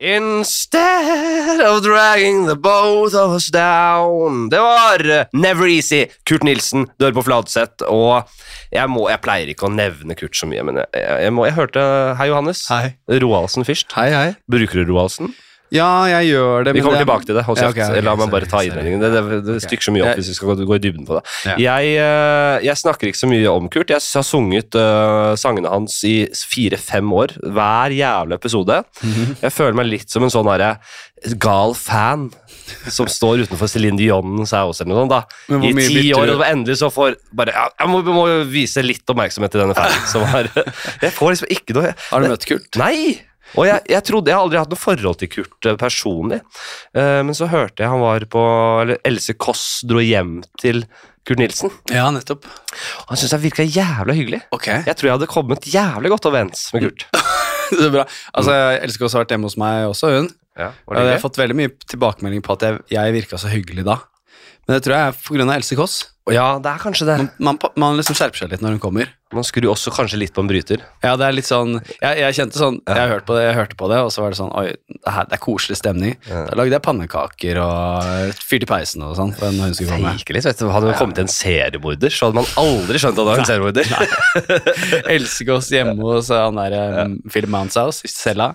Instead of dragging the both of us down Det var eh, Never Easy, Kurt Nilsen, dør på Fladseth. Og jeg, må, jeg pleier ikke å nevne Kurt så mye, men jeg, jeg, jeg, må, jeg hørte Hei, Johannes. Hei. Roaldsen først. Hei, hei. Bruker du Roaldsen? Ja, jeg gjør det. Vi kommer det- tilbake til det. Hold Ja, okay, ok, ok, La meg bare ta innledningen. Det, det, det stykker så mye opp hvis vi skal gå, i dybden på det. Ja. Jeg, eh, jeg snakker ikke så mye om Kurt. Jeg har sunget uh, sangene hans i fire-fem år. Hver jævla episode. Mhm. Jeg føler meg litt som en sånn herre gal fan som står utenfor Céline Dion's house eller noe sånt. da I ti år, og endelig så får bare ja, Jeg må, må vise litt oppmerksomhet til denne fanen. Som har, jeg får liksom ikke noe Har du møtt Kurt? Nei! Og jeg, jeg trodde, jeg har aldri hatt noe forhold til Kurt eh, personlig, uh, men så hørte jeg han var på Eller Else Kåss dro hjem til Kurt Nilsen. Ja, nettopp. Han syntes jeg virka jævla hyggelig. Okay. Jeg tror jeg hadde kommet jævlig godt overens med Kurt. det er bra. Altså, jeg elsker å ha vært hjemme hos meg også, hun. Ja, jeg har fått veldig mye tilbakemelding på at jeg, jeg virka så hyggelig da. Men det tror jeg er av Else Kåss. ja, det er kanskje det. Man, man, man liksom skjerper seg litt når hun kommer. Man skrur også kanskje litt på en bryter. Ja, det er litt sånn Jeg, jeg kjente sånn Jeg, hørte på det, jeg hørte på det, og så var det sånn Oi, det, her, det er koselig stemning. Ja. Da lagde jeg pannekaker og fyrte i peisen og sånn. Når hun skulle komme. Litt, vet du. Hadde hun kommet til en seriemorder, så hadde man aldri skjønt at det var en seriemorder. Elsker oss hjemme hos han der um, Philip Manshaus i cella.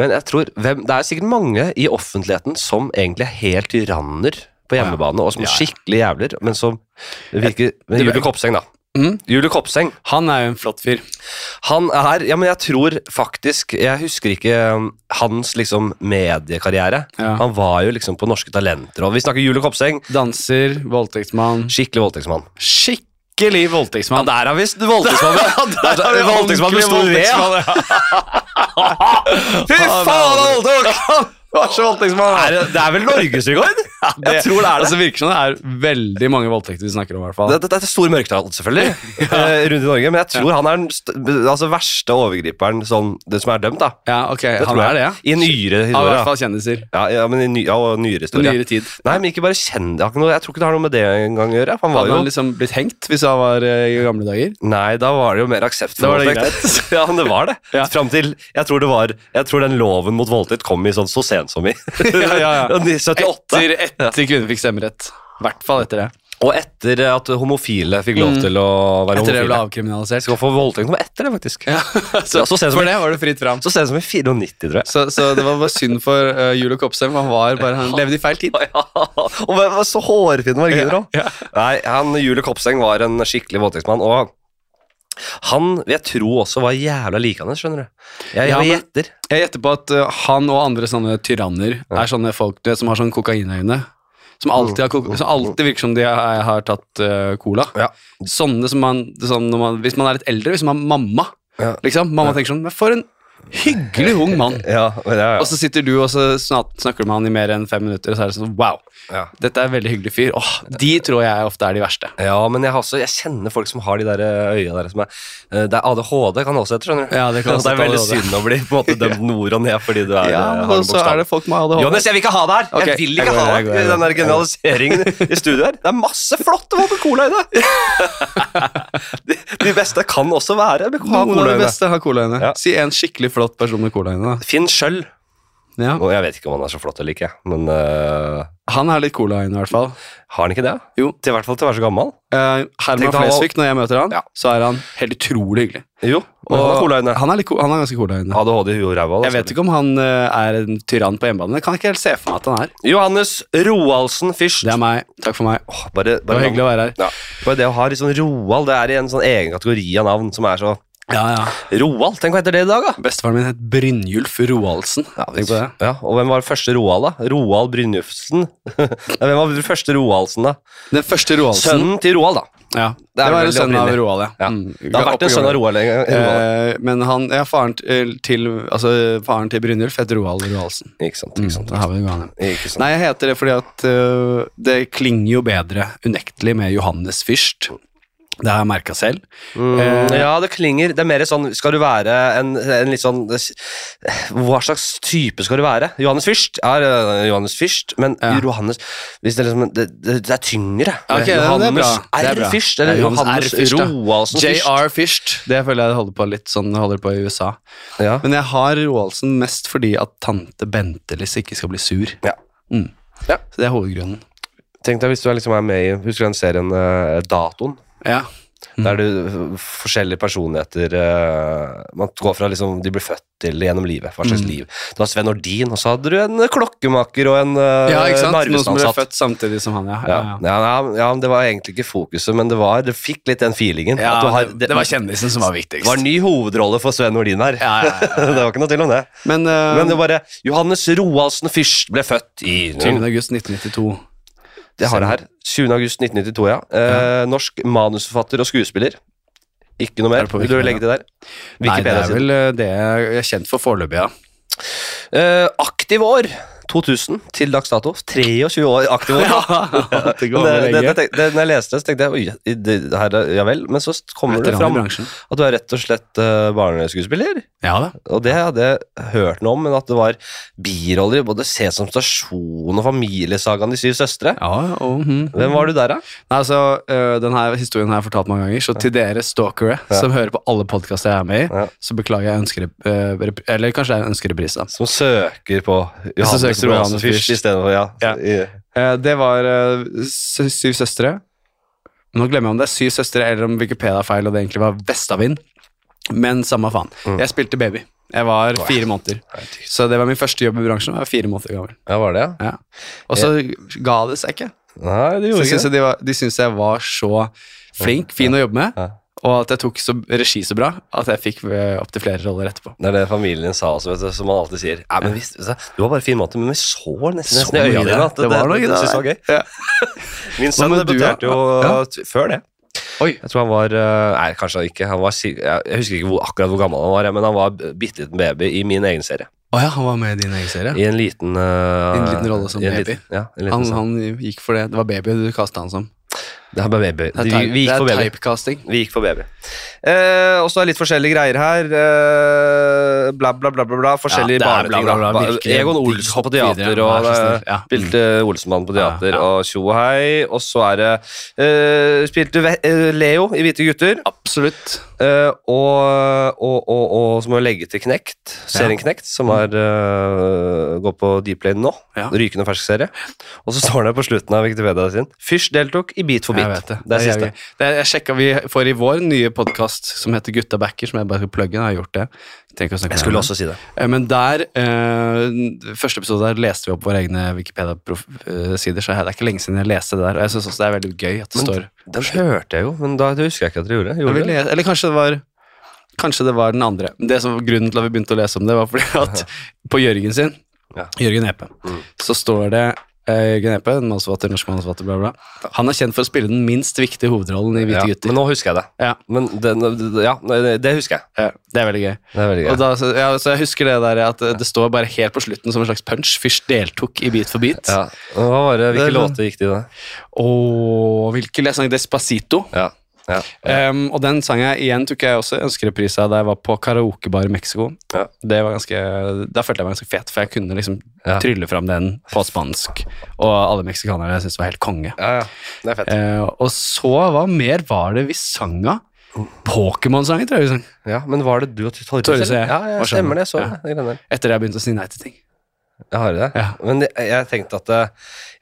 Men jeg tror, hvem, det er sikkert mange i offentligheten som egentlig er helt tyranner på hjemmebane, og som Ja, ja. skikkelig jævler, men som virker men Julie Kopseng, da. Mm. Julie Kopseng, Han er jo en flott fyr. han er Ja, men jeg tror faktisk Jeg husker ikke um, hans liksom mediekarriere. Ja. Han var jo liksom på Norske Talenter, og vi snakker Julie Kopseng. Danser, voldtektsmann. Skikkelig voldtektsmann. Skikkelig Ja, voldtektsmann. der har vi voldtektsmann, ja. Der har vi voldtektsmann med stor V. Fy faen, han voldtok! Er det, det er vel norgesrekord? Jeg tror det er det. Altså, virker som det er veldig mange voldtekter vi snakker om, i hvert fall. Det, det, det er stor mørketall, selvfølgelig, ja. rundt i Norge, men jeg tror han er den altså, verste overgriperen som, det som er dømt, da. Ja, ok, Det han er det, ja. I nyere Av i hvert fall kjendiser. Ja, ja, men i ny, ja, og nyere historie. Nyere tid. Nei, men ikke bare kjend... det noe- Jeg tror ikke det har noe med det engang å gjøre. Han var Hadde han liksom blitt hengt hvis han var uh, i gamle dager? Nei, da var det jo mer aksept for voldtekt. ja, men det var det. Ja. Fram til Jeg tror det var Jeg tror den loven mot voldtekt kom i sånn så sent som i Ja, ja, ja. 78. Etter, etter kvinner fikk stemmerett. I hvert fall etter det. Og etter at homofile fikk lov Mm. til å være Etter det ble avkriminalisert. Skal få voldtekt noe etter det, faktisk. Ja, så, Ja, så sent som- for det var det fritt fram. Så sent som i 94, tror jeg. Så, så det var bare synd for uh, Julo Kopsheim. Han, var bare, han levde i feil tid. Ja, og var så hårfin var òg. Nei, han, Julio Kopsheim var en skikkelig voldtektsmann, og han vil jeg tro også var jævla likende, skjønner du. Jeg, Ja, jeg men- gjetter. Jeg gjetter på at uh, han og andre sånne tyranner er sånne folk vet, som har sånn kokainøyne. Som alltid, har som alltid virker som de har, har tatt uh, cola. Ja. Sånne som man, sånn man Hvis man er litt eldre, hvis man har mamma, Ja. liksom. Mamma tenker sånn Men for en hyggelig ung mann. Ja, ja, Og så sitter du og så snakker du med han i mer enn fem minutter, og så er det sånn Wow, ja. dette er en veldig hyggelig fyr. Åh, De tror jeg ofte er de verste. ja, men jeg, har også, jeg kjenner folk som har de der øya der som er eh, Det er ADHD kan også hete, skjønner du. Ja, det kan også det er veldig ADHD. synd å bli på en måte dømt nord og ned fordi du er, Ja, har men noen så er det folk med ADHD. Johannes, jeg vil ikke ha det her! Okay. jeg vil ikke ha jeg går, i den der generaliseringen i studio her. Det er masse flotte med cola i det! de, de beste kan også være ha Noen av de i det. beste har colaøyne. Ja. Si en skikkelig flott person med colaøyne. Finn Schjøll. Ja. Og jeg vet ikke om han er så flott eller ikke, men uh, Han er litt colaøyne, i hvert fall. har han ikke det? Jo. Til hvert fall til å være så gammel. Uh, Herman Flesvig, når jeg møter han, Ja. så er han helt utrolig hyggelig. Jo, og han er han er, han er ganske colaøyne. ADHD i ræva. Jeg vet ikke om han uh, er en tyrann på hjemmebane. Kan jeg ikke helt se for meg at han er. Johannes Roaldsen Fyrst. Det er meg. Takk for meg. Åh, bare, Det var hyggelig å være her. Ja, bare det å ha sånn Roald, det er i en sånn egen kategori av navn som er så Ja, ja. Roald, tenk hva heter det i dag, da? Bestefaren min het Brynjulf Roaldsen. Ja, Tenk på det. Ja, og hvem var den første Roald, da? Roald Brynjufsen? Nei, hvem var den første Roaldsen, da? Den første Roaldsen. Sønnen til Roald, da. Ja, Det det, var en sønn av. Roald, ja. Ja. Mm. Det har vært en sønn av. Roald en gang. Eh, men han, ja, faren til, til Altså, faren til Brynjulf het Roald Roaldsen. Ikke sant, Mm, ikke sant. da har vi det. Ikke sant. Nei, jeg heter det fordi at uh, det klinger jo bedre unektelig med Johannes Fyrst. Det har jeg merka selv. Mm, Eh, ja, det klinger. Det er mer sånn Skal du være en, en litt sånn Hva slags type skal du være? Johannes Fyrst er eh, Johannes Fyrst, men Ja. Johannes Hvis det, er liksom, det, det, er tyngre. Ja, ok, det er Johannes R. Fyrst, eller Johannes Johannes. Roaldsen Fyrst. JR Fyrst. Det føler jeg holder på litt sånn holder på i USA. Ja. Men jeg har Roaldsen mest fordi at tante Bentelis ikke skal bli sur. Ja. Mm. Ja. Så det er hovedgrunnen. Tenk deg hvis du er liksom er med i Husker du den serien uh, Datoen? Ja. Der du forskjellige personligheter uh, Man går fra liksom de blir født til gjennom livet. Hva slags Mm. liv. Du har Sven Ordin, og så hadde du en klokkemaker og en uh, ja, ikke sant? Noen som ble født samtidig som han, ja. Ja, ja, ja. ja, Det var egentlig ikke fokuset, men det var Det fikk litt den feelingen. Har, det, det var kjendisen som var viktigst. det var en ny hovedrolle for Sven Ordin her. Ja, ja, ja. det var ikke noe til om det. Men, uh, Men det var bare Johannes Roaldsen Fyrst ble født i 20. august 1992. Det har jeg her. 20. august 1992, ja. Eh, norsk manusforfatter og skuespiller. Ikke noe Er mer. Vil du legge til der? Nei, det er vel uh, det jeg er kjent for foreløpig, ja. Eh, aktiv år 2000 til dags dato. 23 år aktiv år. det går det, det, lenge. det, det, når jeg leste det, så tenkte jeg oi, det, her, er- ja vel. Men så kommer det fram at du er rett og slett uh, barneskuespiller. Ja da. Og det hadde jeg hørt noe om, men at det var biroller i både Sesam Stasjon og Familiesagaen De syv søstre. Ja, og, mm, Hvem var du der, da? Nei, altså, uh, denne historien har jeg fortalt mange ganger, så til dere stalkere Ja. som hører på alle podkaster jeg er med i, Ja. så beklager jeg ønsker uh, Eller kanskje det er en på Som søker på Johannes Fyrst Fyrst. istedenfor ja. Ja. Eh, det var øh, Syv søstre. Nå glemmer jeg om det er Syv søstre eller om Wikipedia er feil og det egentlig var Vestavind. Men samme faen. Mm. Jeg spilte baby. Jeg var fire måneder. Så det var min første jobb i bransjen. Jeg var fire måneder gammel. Ja, var det, ja? Og så ga det seg ikke. Nei, det gjorde ikke de, var, de syntes jeg var så flink, fin å jobbe med, Ja. Og at jeg tok så, regi så bra at jeg fikk opptil flere roller etterpå. Det er det familien sa også, vet du, som man alltid sier. Ja, men visst, du, du var bare fin måte, men vi så nesten, Så i øynene det. dine at det, Det var noe det, det jeg var gøy. Ja. Min sønn debuterte jo ja? før det. Oi. Jeg tror han var eh, Nei, kanskje ikke. Han var, jeg husker ikke hvor, akkurat hvor gammel han var, men han var bitte liten baby i min egen serie. Å ja, han var med i din egen serie? I en liten uh, I en liten rolle som baby. Liten, ja, en liten Han, sånn. han gikk for det. Det var baby du kasta han som. Det er baby. Det er, Vi, vi gikk det for baby. typecasting. Vi gikk for baby. Eh, og så er det litt forskjellige greier her. Eh, bla, bla, bla, bla, bla. Forskjellige Ja, er bla, bla, bla, Egon Olsen på teater, og eh. Ja. spilte Olsenmann på teater, Ja, ja. og tjo og hei. Og så er det eh, Spilte eh, Leo i Hvite gutter. Absolutt. Eh, og, og, og, og så må vi legge til Knekt, serien Knekt, som er, uh, går på Dplay nå. Ja. Rykende fersk serie. Og så står det på slutten av Wikipedia sin Fyrst deltok i Beat for beat. Jeg det. Det er siste. Det er, jeg sjekka vi for i vår nye podkast som heter Gutta backer, som jeg bare skal plugge. Jeg har gjort det. Ikke å snakke Jeg skulle om også si det. Eh, Men der, uh, første episode der leste vi opp våre egne Wikipedia-sider, så det er ikke lenge siden jeg leste det der. Og jeg syns også det er veldig gøy at det Men står Den hørte jeg jo, men da det husker jeg ikke at dere gjorde. Gjorde det. Eller kanskje det var Kanskje det var den andre. Det som var Grunnen til at vi begynte å lese om det, var fordi at på Jørgen sin, Ja. Jørgen Epe, Mm. så står det eh, Jørgen Epe, en mannsforfatter, norsk mannsforfatter, bla, bla. Han er kjent for å spille den minst viktige hovedrollen i Hvite Ja, gutter. men nå husker jeg det. Ja. Men det, ja, det, husker jeg. Ja, det er veldig gøy. Det er veldig gøy. da, så, ja, så jeg husker det der at det står bare helt på slutten som en slags punch. Fyrst deltok i Beat for beat. Ja. Hva var det, Det hvilke det, låter gikk det i det? Å, hvilke? jeg sang Despacito. Ja. Ja. Um, og den sang jeg igjen tok jeg også ønskereprise av da jeg var på karaokebar i Mexico. Ja. Det var ganske, Da følte jeg meg ganske fet, for jeg kunne liksom Ja. trylle fram den på spansk. Og alle meksikanere syntes det var helt konge. ja, ja. Det er fett. Uh, og så, hva mer var det vi sang av? Pokémon-sangen, tror jeg vi sang. Ja, Men var det du og Torjus? Ja. Ja, ja, stemmer det. Jeg så Ja. det. Etter det. Jeg begynte å si nei til ting. Jeg har det. Ja. Men jeg, jeg tenkte at eh,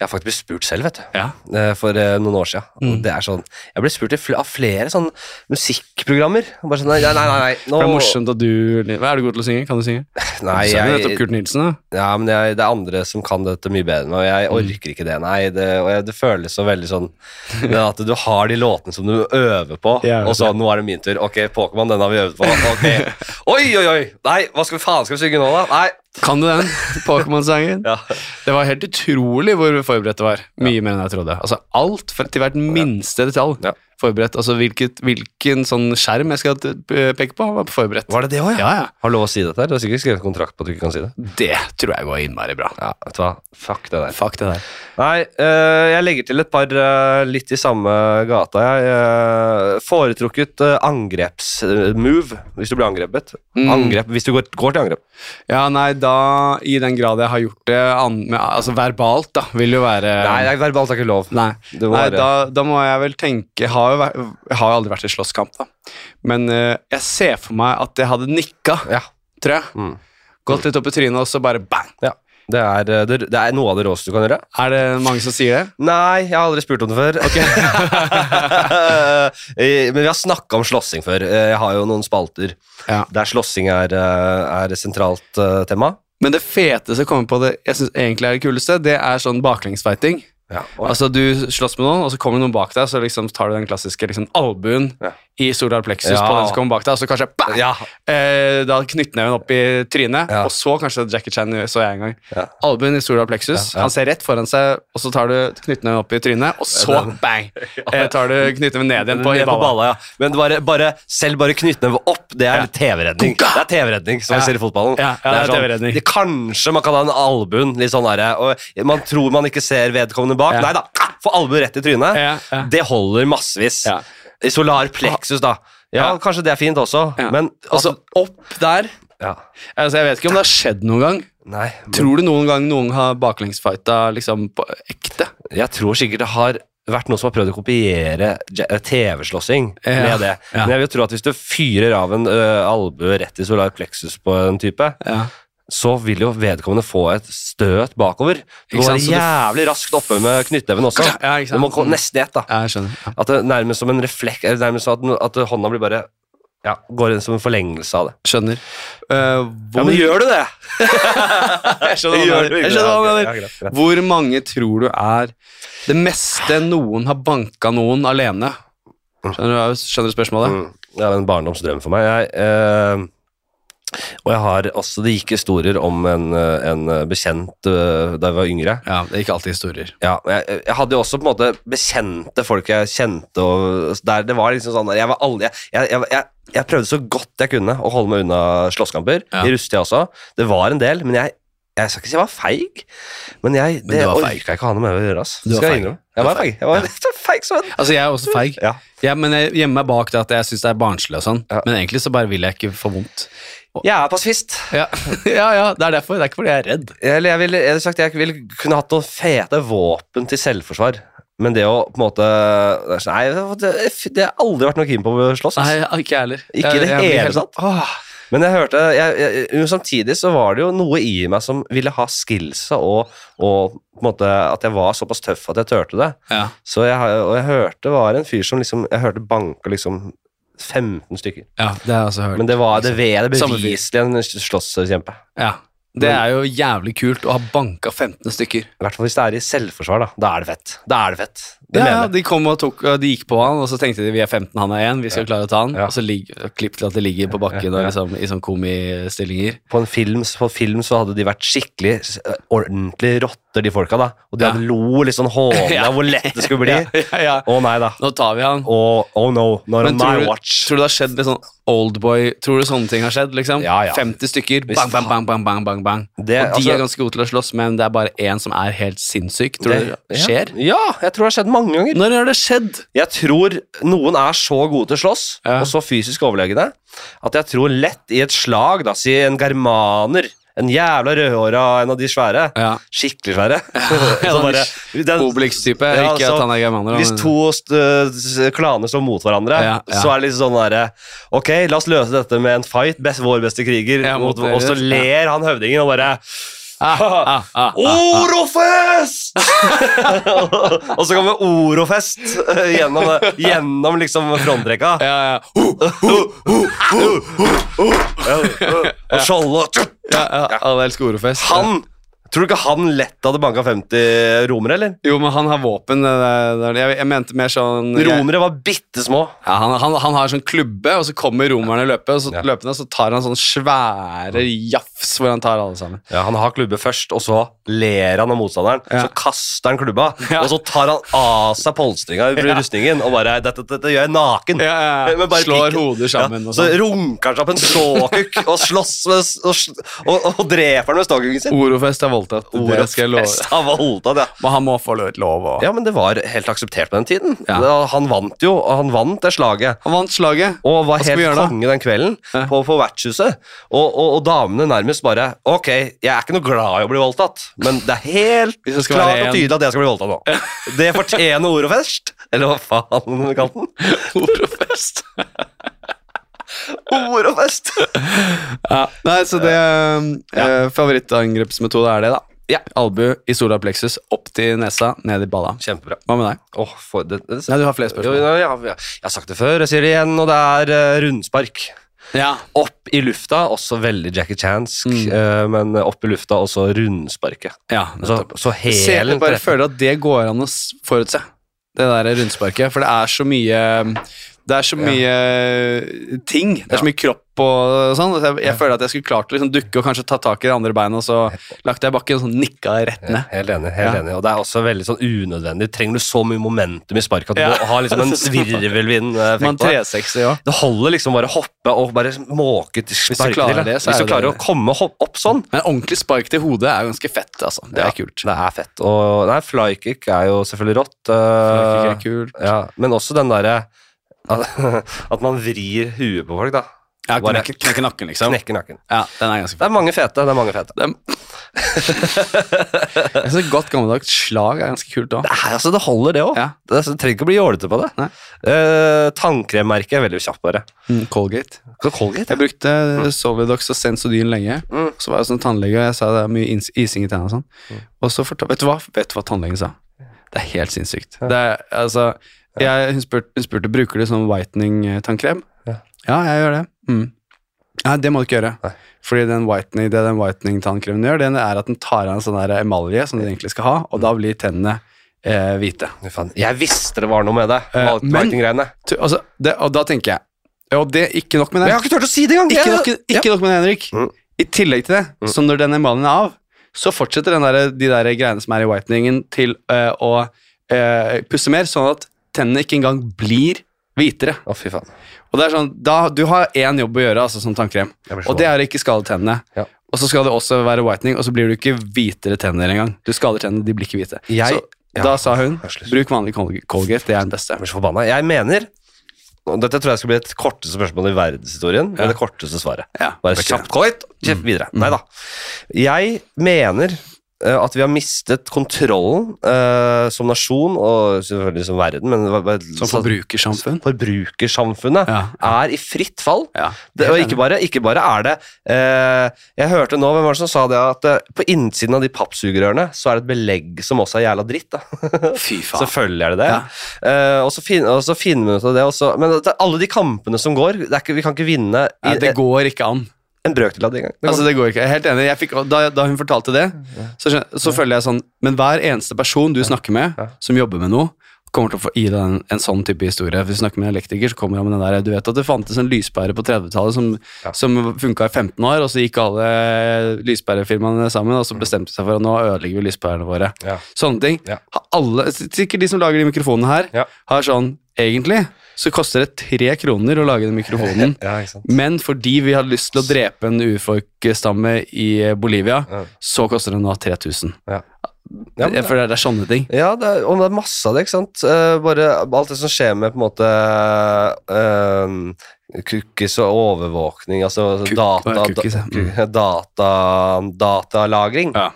Jeg har faktisk blitt spurt selv, vet du. Ja. eh, For eh, noen år siden. Mm. det er sånn Jeg ble spurt av flere sånne musikkprogrammer. Bare sånn Nei, nei, nei. nå, det er morsomt at du Hva Er du god til å synge? Kan du synge? Nei, du jeg, nettopp Kurt Nilsen, da. Ja, men jeg, det er andre som kan dette mye bedre enn meg, og jeg Mm. orker ikke det. Nei, det, og jeg, det føles så veldig sånn at du har de låtene som du øver på, Ja, og så nå er det min tur. Ok, Pokémon, den har vi øvd på. Ok. Oi, oi, oi! Nei, hva skal vi faen skal vi synge nå, da? Nei. Kan du den? Pokémon-sangen? Ja. Det var helt utrolig hvor forberedt det var. Mye mer enn jeg trodde. Altså Alt til hvert minste detalj. Ja. Forberedt. Altså hvilket, hvilken sånn skjerm jeg skal peke på, var forberedt. Var det det òg, ja? Ja, ja. Har lov å si dette her? Du har sikkert skrevet kontrakt på at du ikke kan si det. Det tror jeg går innmari bra. Ja, vet du hva? Fuck det der. Fuck det der. Nei, eh, jeg legger til et par eh, litt i samme gata, jeg. Uh, foretrukket angrepsmove hvis du blir angrepet. Mm. Angrep hvis du går, går til angrep. Ja, nei, da I den grad jeg har gjort det an, med, altså verbalt, da, vil jo være Nei, er verbalt er ikke lov. Nei, nei da, da må jeg vel tenke Jeg har jo, vært- jeg har aldri vært i slåsskamp, da. Men eh, jeg ser for meg at jeg hadde nikka, Ja. tror jeg. Mm. Gått litt opp i trynet, og så bare bang. ja. Det, er, eh, det, det er noe av det råeste du kan gjøre. Er det mange som sier det? Nei, jeg har aldri spurt om det før. Eh, Men vi har snakka om slåssing før. Eh, Jeg har jo noen spalter Ja. der slåssing er, eh, er et sentralt eh, tema. Men det feteste jeg kommer på det jeg synes egentlig er det kuleste, det er sånn baklengsfighting. Ja. Altså Du slåss med noen, og så kommer noen bak deg, så liksom tar du den klassiske liksom, albuen Ja. i solar plexus Ja. på den som kommer bak deg, og så kanskje bang! ja. Eh, da knyttneven opp i trynet, og så kanskje Jackie Chan så jeg en gang. Albuen i solar plexus, han ser rett foran seg, og så tar du knyttneven opp i trynet, og så bang! Eh, tar du knyttneven ned igjen på, Ned på balla. Men bare, bare, selv bare knyttneve opp, det er TV-redning. Det er TV-redning, som vi ser i fotballen. Ja, ja, det er TV-redning. det- Kanskje man kan ha en albuen, litt sånn derre, man tror man ikke ser vedkommende bak. Ja. Nei da, få albuen rett i trynet. Ja, ja. Det holder massevis. Solar plexus, da. Ja, kanskje det er fint også, men Altså, opp der ja. altså, Jeg vet ikke om det har skjedd noen gang. Nei, men Tror du noen gang noen har baklengsfighta liksom på ekte? jeg tror sikkert det har vært noen som har prøvd å kopiere TV-slåssing Ja, med det. ja. Men jeg vil tro at hvis du fyrer av en ø, albue rett i solar plexus på en type, Ja. Så vil jo vedkommende få et støt bakover. Du det- jævlig raskt oppe med knyttneven også. Ja, Du må gå nesten i ett, da. Ja. At det nærmest som en refleks Nærmest at, at hånda blir bare Ja, går inn som en forlengelse av det. Skjønner. Uh, hvor, Ja, men gjør du det? jeg skjønner hva du mener. Hvor mange tror du er det meste noen har banka noen alene? Skjønner du, skjønner du spørsmålet? Mm. Det er en barndomsdrøm for meg. Jeg, eh, og jeg har også Det gikk historier om en, en bekjent eh, da jeg var yngre. Ja, det gikk alltid historier. Ja, jeg, jeg hadde jo også på en måte bekjente folk jeg kjente, og der det var liksom sånn Jeg var aldri jeg, jeg, prøvde så godt jeg kunne å holde meg unna slåsskamper. Ja. I russetida også. Det var en del, men jeg jeg skal ikke si jeg var feig, men jeg, Men det du var orka jeg ikke ha noe med å gjøre. ass. Du var feig. Jeg var feig. Jeg var ja. feig som en Altså, jeg er også feig. ja. Ja, men jeg gjemmer meg bak det at jeg syns det er barnslig og sånn. Ja. Men egentlig så bare vil jeg ikke få vondt. Jeg er pasifist. Ja. ja, ja, det er derfor. Det er ikke fordi jeg er redd. Eller jeg ville hadde sagt jeg ville kunne hatt noen fete våpen til selvforsvar. Men det å på en måte sånn, Nei, det, det har aldri vært noe keen på å slåss. Nei, ikke heller. Ikke i det hele helt sånn, Åh. Men jeg hørte jeg, jeg, Samtidig så var det jo noe i meg som ville ha skillsa, og, og på en måte at jeg var såpass tøff at jeg turte det. Ja. Så jeg, og jeg hørte var en fyr som liksom Jeg hørte banka liksom 15 stykker. ja, det har jeg også hørt. Men det var det ved det beviselig en slåsskjempe. Ja. Det er jo jævlig kult å ha banka 15 stykker. I hvert fall hvis det er i selvforsvar, da. Da er det fett. Da er det fett. Det ja, mener de kom og tok, de gikk på han, og så tenkte de vi er 15, han er 1, vi skal klare å ta han. Ja. Og så ligger, klipp til at de ligger på bakken Ja, og liksom, i sånn komistillinger. På en film, på film så hadde de vært skikkelig ordentlig rotter, de folka, da. Og de Ja. hadde lo litt sånn hånlig av hvor lett det skulle bli. Ja, ja, ja. Å nei da. Nå tar vi han. Oh, oh no, not on my watch. tror du det har skjedd litt sånn oldboy Tror du sånne ting har skjedd? liksom? Ja, ja. 50 stykker, bang, bang, bang, bang, bang, bang, bang. Det, og de altså, er ganske gode til å slåss, men det er bare én som er helt sinnssyk. Tror du det skjer? Ja, ja, jeg tror det har skjedd mange ganger. Når har det skjedd? Jeg tror noen er så gode til å slåss, Ja. og så fysisk overlegne, at jeg tror lett i et slag, da, si en germaner, en jævla rødhåra, en av de svære, Ja. skikkelig svære Ja, så bare, den- Obelix-type. Ja, ikke at han er germaner. Hvis to klaner står mot hverandre, Ja, så er det litt sånn derre Ok, la oss løse dette med en fight. Best, vår beste kriger. Og så ler han høvdingen og bare ah, ah, ah. Orofest! og så kommer Orofest eh, gjennom, gjennom liksom frontrekka. Ja, ja. Og Skjolde ja, ja. Alle elsker Orofest. Han Tror du ikke han lett hadde banka 50 romere, eller? Jo, men han har våpen. Jeg, jeg mente mer sånn jeg, Romere var bitte små. ja, han, han, han har sånn klubbe, og så kommer romerne løpe, og så, Ja. løpende, og så tar han sånn svære jafs hvor han tar alle sammen. Ja, Han har klubbe først, og så ler han av motstanderen. Ja. Så kaster han klubba, og så tar han av seg polstringa i rustningen og bare dette, dette, gjør jeg naken. Slår hoder sammen og så sånn. runker han seg opp en ståkuk og slåss med, og, og, og dreper han med ståkuken sin. Orofest er voldtatt. Det skal jeg love. Voldtatt, ja. Men han må få lov å Ja, men det var helt akseptert på den tiden. Ja. Han vant jo, og han vant det slaget. Han vant slaget. Og var helt konge den kvelden Ja. på, på vertshuset. Og, og, og damene nærmest bare Ok, jeg er ikke noe glad i å bli voldtatt, men det er helt klart og tydelig at jeg skal bli voldtatt nå. Det fortjener Orofest. Eller hva faen du kalte den? Orofest. Orofest! Ja. Nei, så det eh, Favorittangrepsmetode er det, da. Ja. Albu i solar plexus, opp til nesa, ned i balla. Kjempebra. Hva med deg? Åh, for, det, det, Nei, du har flere spørsmål. Jo, ja, ja, ja. Jeg har sagt det før, jeg sier det igjen, og det er uh, rundspark. Ja. Opp i lufta, også veldig Jackie Chansk, Mm. uh, men opp i lufta også rundsparket. ja Så, så så Se, jeg bare føler at det går an å forutse, det der rundsparket. For det er så mye Det er så mye ting. Det er så mye kropp og sånn. så Jeg, jeg føler at jeg skulle klart å liksom dukke og kanskje ta tak i det andre beinet, og så lagt jeg bakken og sånn nikka rett Ja, ned. helt enig. helt Ja. enig Og det er også veldig sånn unødvendig. Trenger du så mye momentum i sparket at du Ja. må ha liksom en svirvelvind eh, Man det? 360 ja. Det holder liksom bare å hoppe og bare måke til sparket Hvis du klarer, det, så Hvis du klarer det. å komme opp sånn. Men ordentlig spark til hodet er ganske fett, altså. Det er Ja, kult. Det er fett. Og nei, flykick er jo selvfølgelig rått. eh, Flykick er kult. ja, men også den derre at, man vrir huet på folk, da. Ja, knekke, knekke nakken, liksom. Knekke nakken. Ja, den er ganske Det er mange fete. det er mange fete. Dem. Jeg synes godt gammeldags slag er ganske kult òg. Det, er, altså, det holder, det òg. Ja. Det, det trenger ikke å bli jålete på det. Nei. Uh, Tannkremmerket er veldig kjapt, bare. Mm, Colgate. Colgate, Jeg brukte Sovedox og Sensodyn lenge. Mm. Så var jeg sånn tannlege, og jeg sa det er mye ising i tennene og sånn. Og så fortalte vet, du hva? vet du hva tannlegen sa? Det er helt sinnssykt. Det er, altså, jeg, hun, spurte, hun spurte bruker du sånn whitening-tannkrem. Ja. ja, jeg gjør det. Mm. Nei, det må du ikke gjøre. Nei. Fordi den whitening, det den whitening-tannkremen gjør, den er at den tar av en sånn der emalje som den egentlig skal ha, og da blir tennene eh, hvite. Jeg visste det var noe med det. Eh, men- Altså, det, og da tenker jeg Og det ikke nok med Men det. jeg har ikke turt å si det engang! Ikke nok, ikke Ja. nok med det, Henrik. Mm. I tillegg til det, så når den emaljen er av, så fortsetter den der, de der greiene som er i whiteningen, til eh, å eh, pusse mer, sånn at tennene ikke engang blir hvitere. Å, fy faen. Og det er sånn, da, Du har én jobb å gjøre, altså som tannkrem, og det er å ikke skade tennene. Ja. Og så skal det også være whitening, og så blir du ikke hvitere tenner engang. Du skader tennene, de blir ikke hvite. Jeg- så ja, da sa hun bruk vanlig Colg- Colgate, det er den beste. Jeg blir så forbanna. Jeg mener og Dette tror jeg skal bli et korteste spørsmål i verdenshistorien. Ja. Med det korteste svaret. Ja, Bare kjapt, kort, kjapt videre. Nei da. Jeg mener at vi har mistet kontrollen uh, som nasjon, og selvfølgelig som verden, men Som forbrukersamfunn. Forbrukersamfunnet Ja. er i fritt fall. Ja, Det, og ikke bare, ikke bare er det uh, Jeg hørte nå hvem var det som sa det at uh, på innsiden av de pappsugerørene så er det et belegg som også er jævla dritt. Fy faen. Selvfølgelig er det det. Ja. Eh, og, så fin, og så finner vi ut av det også. Men det, alle de kampene som går, det ikke, vi kan ikke vinne i, det går ikke an. En brøkdel av det engang. Det Altså, det går ikke. Jeg er helt enig. Fikk, da, da hun fortalte det, så, så føler jeg sånn Men hver eneste person du snakker med, som jobber med noe, kommer til å få gi deg en, en sånn type historie. Hvis du snakker med en elektriker, så kommer han med den der Du vet at det fantes en lyspære på 30-tallet som, Ja. som funka i 15 år, og så gikk alle lyspærefirmaene sammen, og så bestemte seg for at nå ødelegger vi lyspærene våre. Ja. Sånne ting. Ja. Alle, sikkert de som lager de mikrofonene her, Ja. har sånn Egentlig så koster det tre kroner å lage den mikrofonen. Ja. Men fordi vi hadde lyst til å drepe en urfolkstamme i Bolivia, Ja. så koster det nå 3000. Ja. Ja, men For det er, det er sånne ting. Ja, det er, og det er masse av det, ikke sant. Uh, bare alt det som skjer med på en måte eh, cookies og overvåkning, altså Kuk data, cookies, ja. mm. data, datalagring. Ja.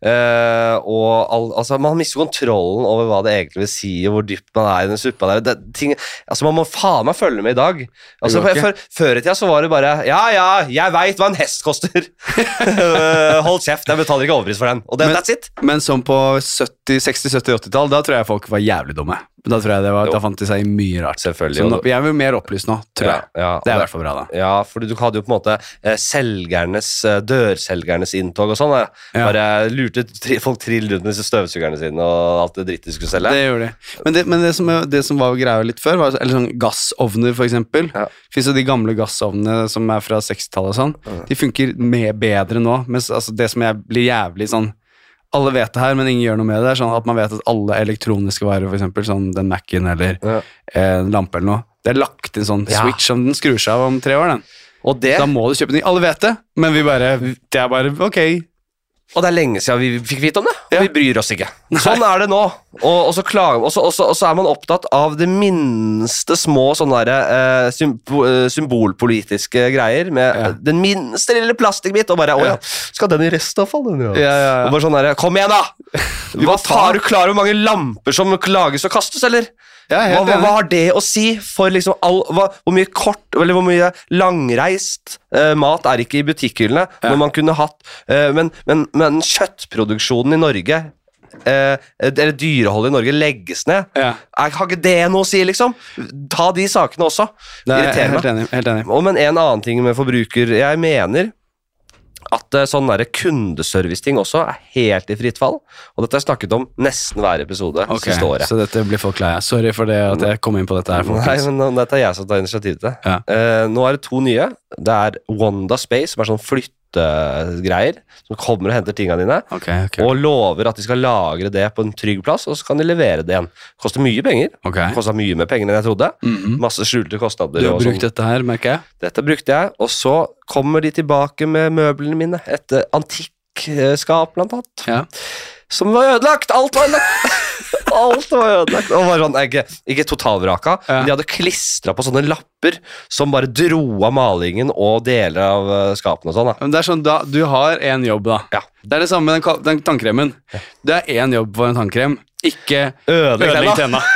Eh, og all, altså, man mister kontrollen over hva det egentlig vil si, og hvor dypt man er i den suppa der. Det, ting, altså, man må faen meg følge med i dag. Altså, før, i tida så var det bare Ja, ja, jeg veit hva en hest koster! Hold kjeft, jeg betaler ikke overpris for den. Og det, Men- that's it. Men som på 70, 60-, 70-, 80-tall, da tror jeg folk var jævlig dumme. Da tror jeg det var, da fant de seg i mye rart. Selvfølgelig. Så nå, og- vi er jo mer opplyst nå, tror jeg. Ja, ja, Det er i hvert fall bra, da. Ja, for du hadde jo på en måte eh, selgernes, eh, dørselgernes inntog og sånn. Ja. Bare lurte tri folk trill rundt med disse støvsugerne sine og alt det drittet de skulle selge. Det gjorde de. Men det, men det, som, det som var greia litt før, var eller sånn gassovner, for eksempel. Ja. Fins jo de gamle gassovnene som er fra 60-tallet og sånn. De funker med bedre nå. Mens altså, det som jeg blir jævlig sånn Alle vet det her, men ingen gjør noe med det. sånn At man vet at alle elektroniske varer, eksempel, sånn den Mac-en eller Ja. eh, en lampe eller noe, det er lagt inn sånn switch som den skrur seg av om tre år. den. Og, det, Da må du kjøpe ny. Alle vet det, men vi bare Det er bare ok. Og det er lenge siden vi fikk vite om det, og Ja. vi bryr oss ikke. Sånn er det nå. Og, og, så klager, og, så, og, så, og så er man opptatt av det minste små sånne der, eh, eh, symbolpolitiske greier. Med Ja. den minste lille plastikkbit, og bare Å ja, skal den i restavfall? den, ja?» Ja. Og bare sånn der, Kom igjen, da! Hva tar du klar over hvor mange lamper som lages og kastes, eller? Er Hva, hva, hva har det å si for liksom all, hva, Hvor mye kort Eller hvor mye langreist uh, mat er ikke i butikkhyllene Ja. når man kunne hatt uh, men, men, men kjøttproduksjonen i Norge eh, Eller dyreholdet i Norge legges ned. Ja. Er, har ikke det noe å si, liksom? Ta de sakene også. Er Irriterer helt enig. Helt enig. Og men en annen ting med forbruker Jeg mener at eh, sånn kundeservice-ting også er helt i fritt fall. Og dette har jeg snakket om nesten hver episode Ok, siste året. Så dette blir folk lei av. Sorry for det at jeg kom inn på dette her. Nei, men dette er jeg som tar initiativ til det. Ja. Uh, nå er det to nye. Det er Wanda Space, som er sånn flyttegreier. Som kommer og henter tingene dine. okay, okay. Og lover at de skal lagre det på en trygg plass, og så kan de levere det igjen. Koster mye penger. Okay. Kosta mye mer penger enn jeg trodde. Mhm. Masse skjulte kostnader. Du har og brukt sånn. dette her, merker jeg. Dette brukte jeg, og så kommer de tilbake med møblene mine. Et antikkskap, blant annet. Ja. Som var ødelagt! Alt var ødelagt! Alt var ødelagt. Og var sånn, ikke, ikke totalvraka, Ja. men de hadde klistra på sånne lapper som bare dro av malingen og deler av eh, skapene og sånn. da. Men det er sånn, da, Du har én jobb, da. Ja. Det er det samme med den, den tannkremen. Det er én jobb for en tannkrem. Ikke Ødelegg tenna.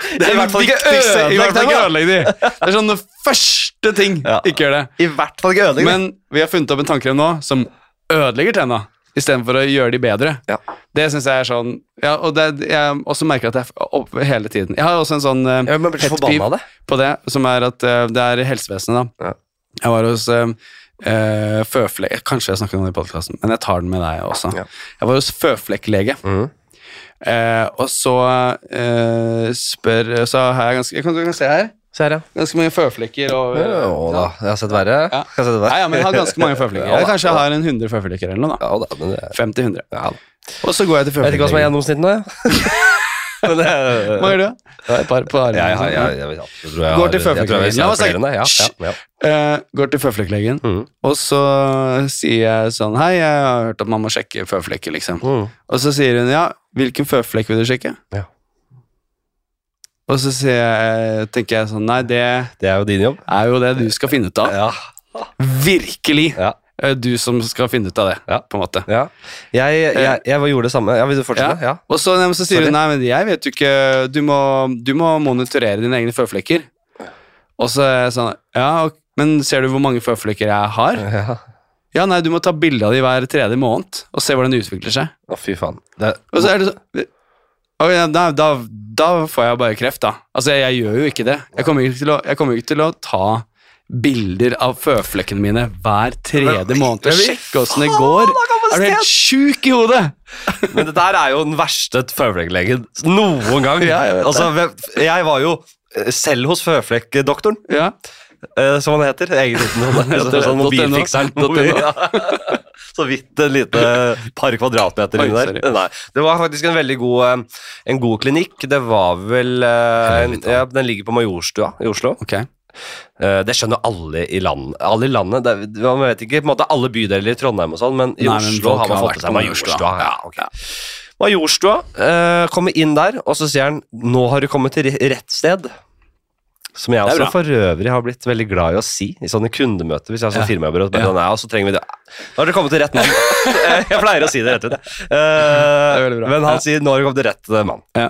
Det viktigste. I hvert fall ikke ødelegg de. Det er sånn det første ting. Ja. Ikke gjør det. I hvert fall ikke ødelegg. Men vi har funnet opp en tannkrem nå som ødelegger tenna, istedenfor å gjøre de bedre. Ja. Det syns jeg er sånn Ja, og det, jeg også merker at jeg opp hele tiden. Jeg har også en sånn uh, Jeg blir så pet forbanna peeve av det. på det, som er at uh, det er helsevesenet, da. Ja. Jeg var hos uh, føflekk Kanskje jeg snakket om det i podkasten, men jeg tar den med deg også. Ja. Jeg var hos føflekklege, Mm. Uh, og så eh, spør Så har jeg ganske Jeg kan, kan se her. Ser jeg. Ganske mange føflekker. Og, Jo da, jeg har sett verre. Ja. Jeg har sett verre. Nei, ja, men jeg har ganske mange føflekker. Jeg kanskje jeg har en 100 føflekker eller noe. da. Ja, da, men det, 50-100. ja. Og så går jeg til Jeg vet ikke hva som er gjennomsnittet nå. jeg. Men det Hva gjør du? Ja, et par på armene. Jeg, jeg, sånn. jeg, jeg, tror jeg Går har- til jeg føflekklegen. Ja, ja, ja. Eh, går til føflekklegen, Mhm. og så sier jeg sånn Hei, jeg har hørt at man må sjekke føflekker, liksom. Mm. Og så sier hun ja, hvilken føflekk vil du sjekke? Ja. Og så jeg, tenker jeg sånn Nei, det Det er jo din jobb. er jo det du skal finne ut av. Ja. Virkelig! Ja. Eh, Du som skal finne ut av det, Ja. på en måte. ja. Jeg, jeg, jeg gjorde det samme. Ja, Vil du fortsette? Ja. Og så, så sier Sorry. hun nei, men jeg vet jo ikke Du må, du må monitorere dine egne føflekker. Og så er jeg sånn Ja, men ser du hvor mange føflekker jeg har? Ja. Ja, nei, du må ta bilde av de hver tredje måned og se hvordan det utvikler seg. Å, fy faen. Det, Og så er det sånn Ja, nei, da, da får jeg bare kreft, da. Altså, jeg, jeg gjør jo ikke det. Jeg kommer ikke til å, ikke til å ta bilder av føflekkene mine hver tredje måned og sjekke åssen det går. Er du helt sjuk i hodet? men dette der er jo den verste føflekklegen noen gang. Ja, jeg altså, jeg var jo eh, selv hos føflekkdoktoren, Ja. Eh, som han heter. Liten sånn, mobilfikseren. Så vidt et lite par kvadratmeter inni der. Nei, det var faktisk en veldig god, eh, en god klinikk. Det var vel eh, en, ja, Den ligger på Majorstua i Oslo. Ok. Eh, Det skjønner alle i landet. Alle i landet det, Man vet ikke på en måte alle bydeler i Trondheim og sånn, men i Nei, men Oslo har man fått til seg Majorstua. Majorstua. Ja, okay. Majorstua eh, kommer inn der, og så sier han 'nå har du kommet til rett sted'. Som jeg også for øvrig har blitt veldig glad i å si i sånne kundemøter. Hvis jeg har sånn Ja. firmajobber, og, bare sånn, så trenger vi det. Nå har dere kommet til rett mann. jeg pleier å si det rett ut. Eh, bra. men han sier 'nå har dere kommet til rett eh, mann'. Ja.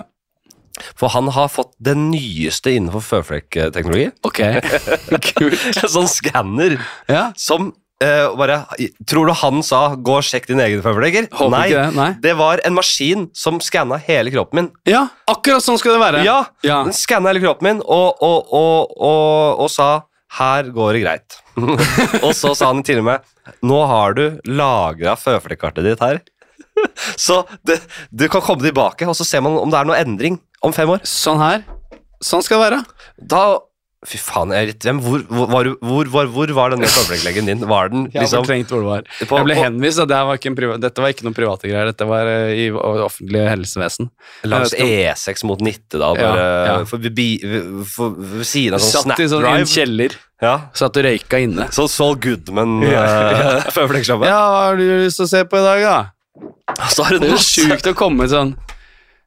For han har fått det nyeste innenfor føflekkteknologi. Ok. Kult. En sånn skanner Ja. som og bare Tror du han sa 'gå og sjekk din egen føflekker'? Nei, det, nei. det var en maskin som skanna hele kroppen min. Ja, akkurat sånn skal det være. Ja, Ja. Den skanna hele kroppen min og, og, og, og sa 'her går det greit'. og så sa han til og med 'nå har du lagra føflekkartet ditt her'. så det, du kan komme tilbake, og så ser man om det er noe endring om fem år. Sånn her. Sånn skal det være. Da Fy faen, jeg er litt hvem, hvor, hvor, var hvor, hvor, var denne føflekklegen din? Var den Jeg liksom fortrengt hvor det var. jeg ble henvist, og det var ikke en priva- dette var ikke noen private greier. Dette var eh, i offentlig helsevesen. langs E6 mot Nittedal? Ja, Bare, ja. For, for, for, ved siden av sånn Satt i sånn en kjeller. Ja. Satt og røyka inne. Sånn Saul Goodman Ja, ja. uh. Ja, hva har du lyst til å se på i dag, da? Så har Det du er sjukt å komme sånn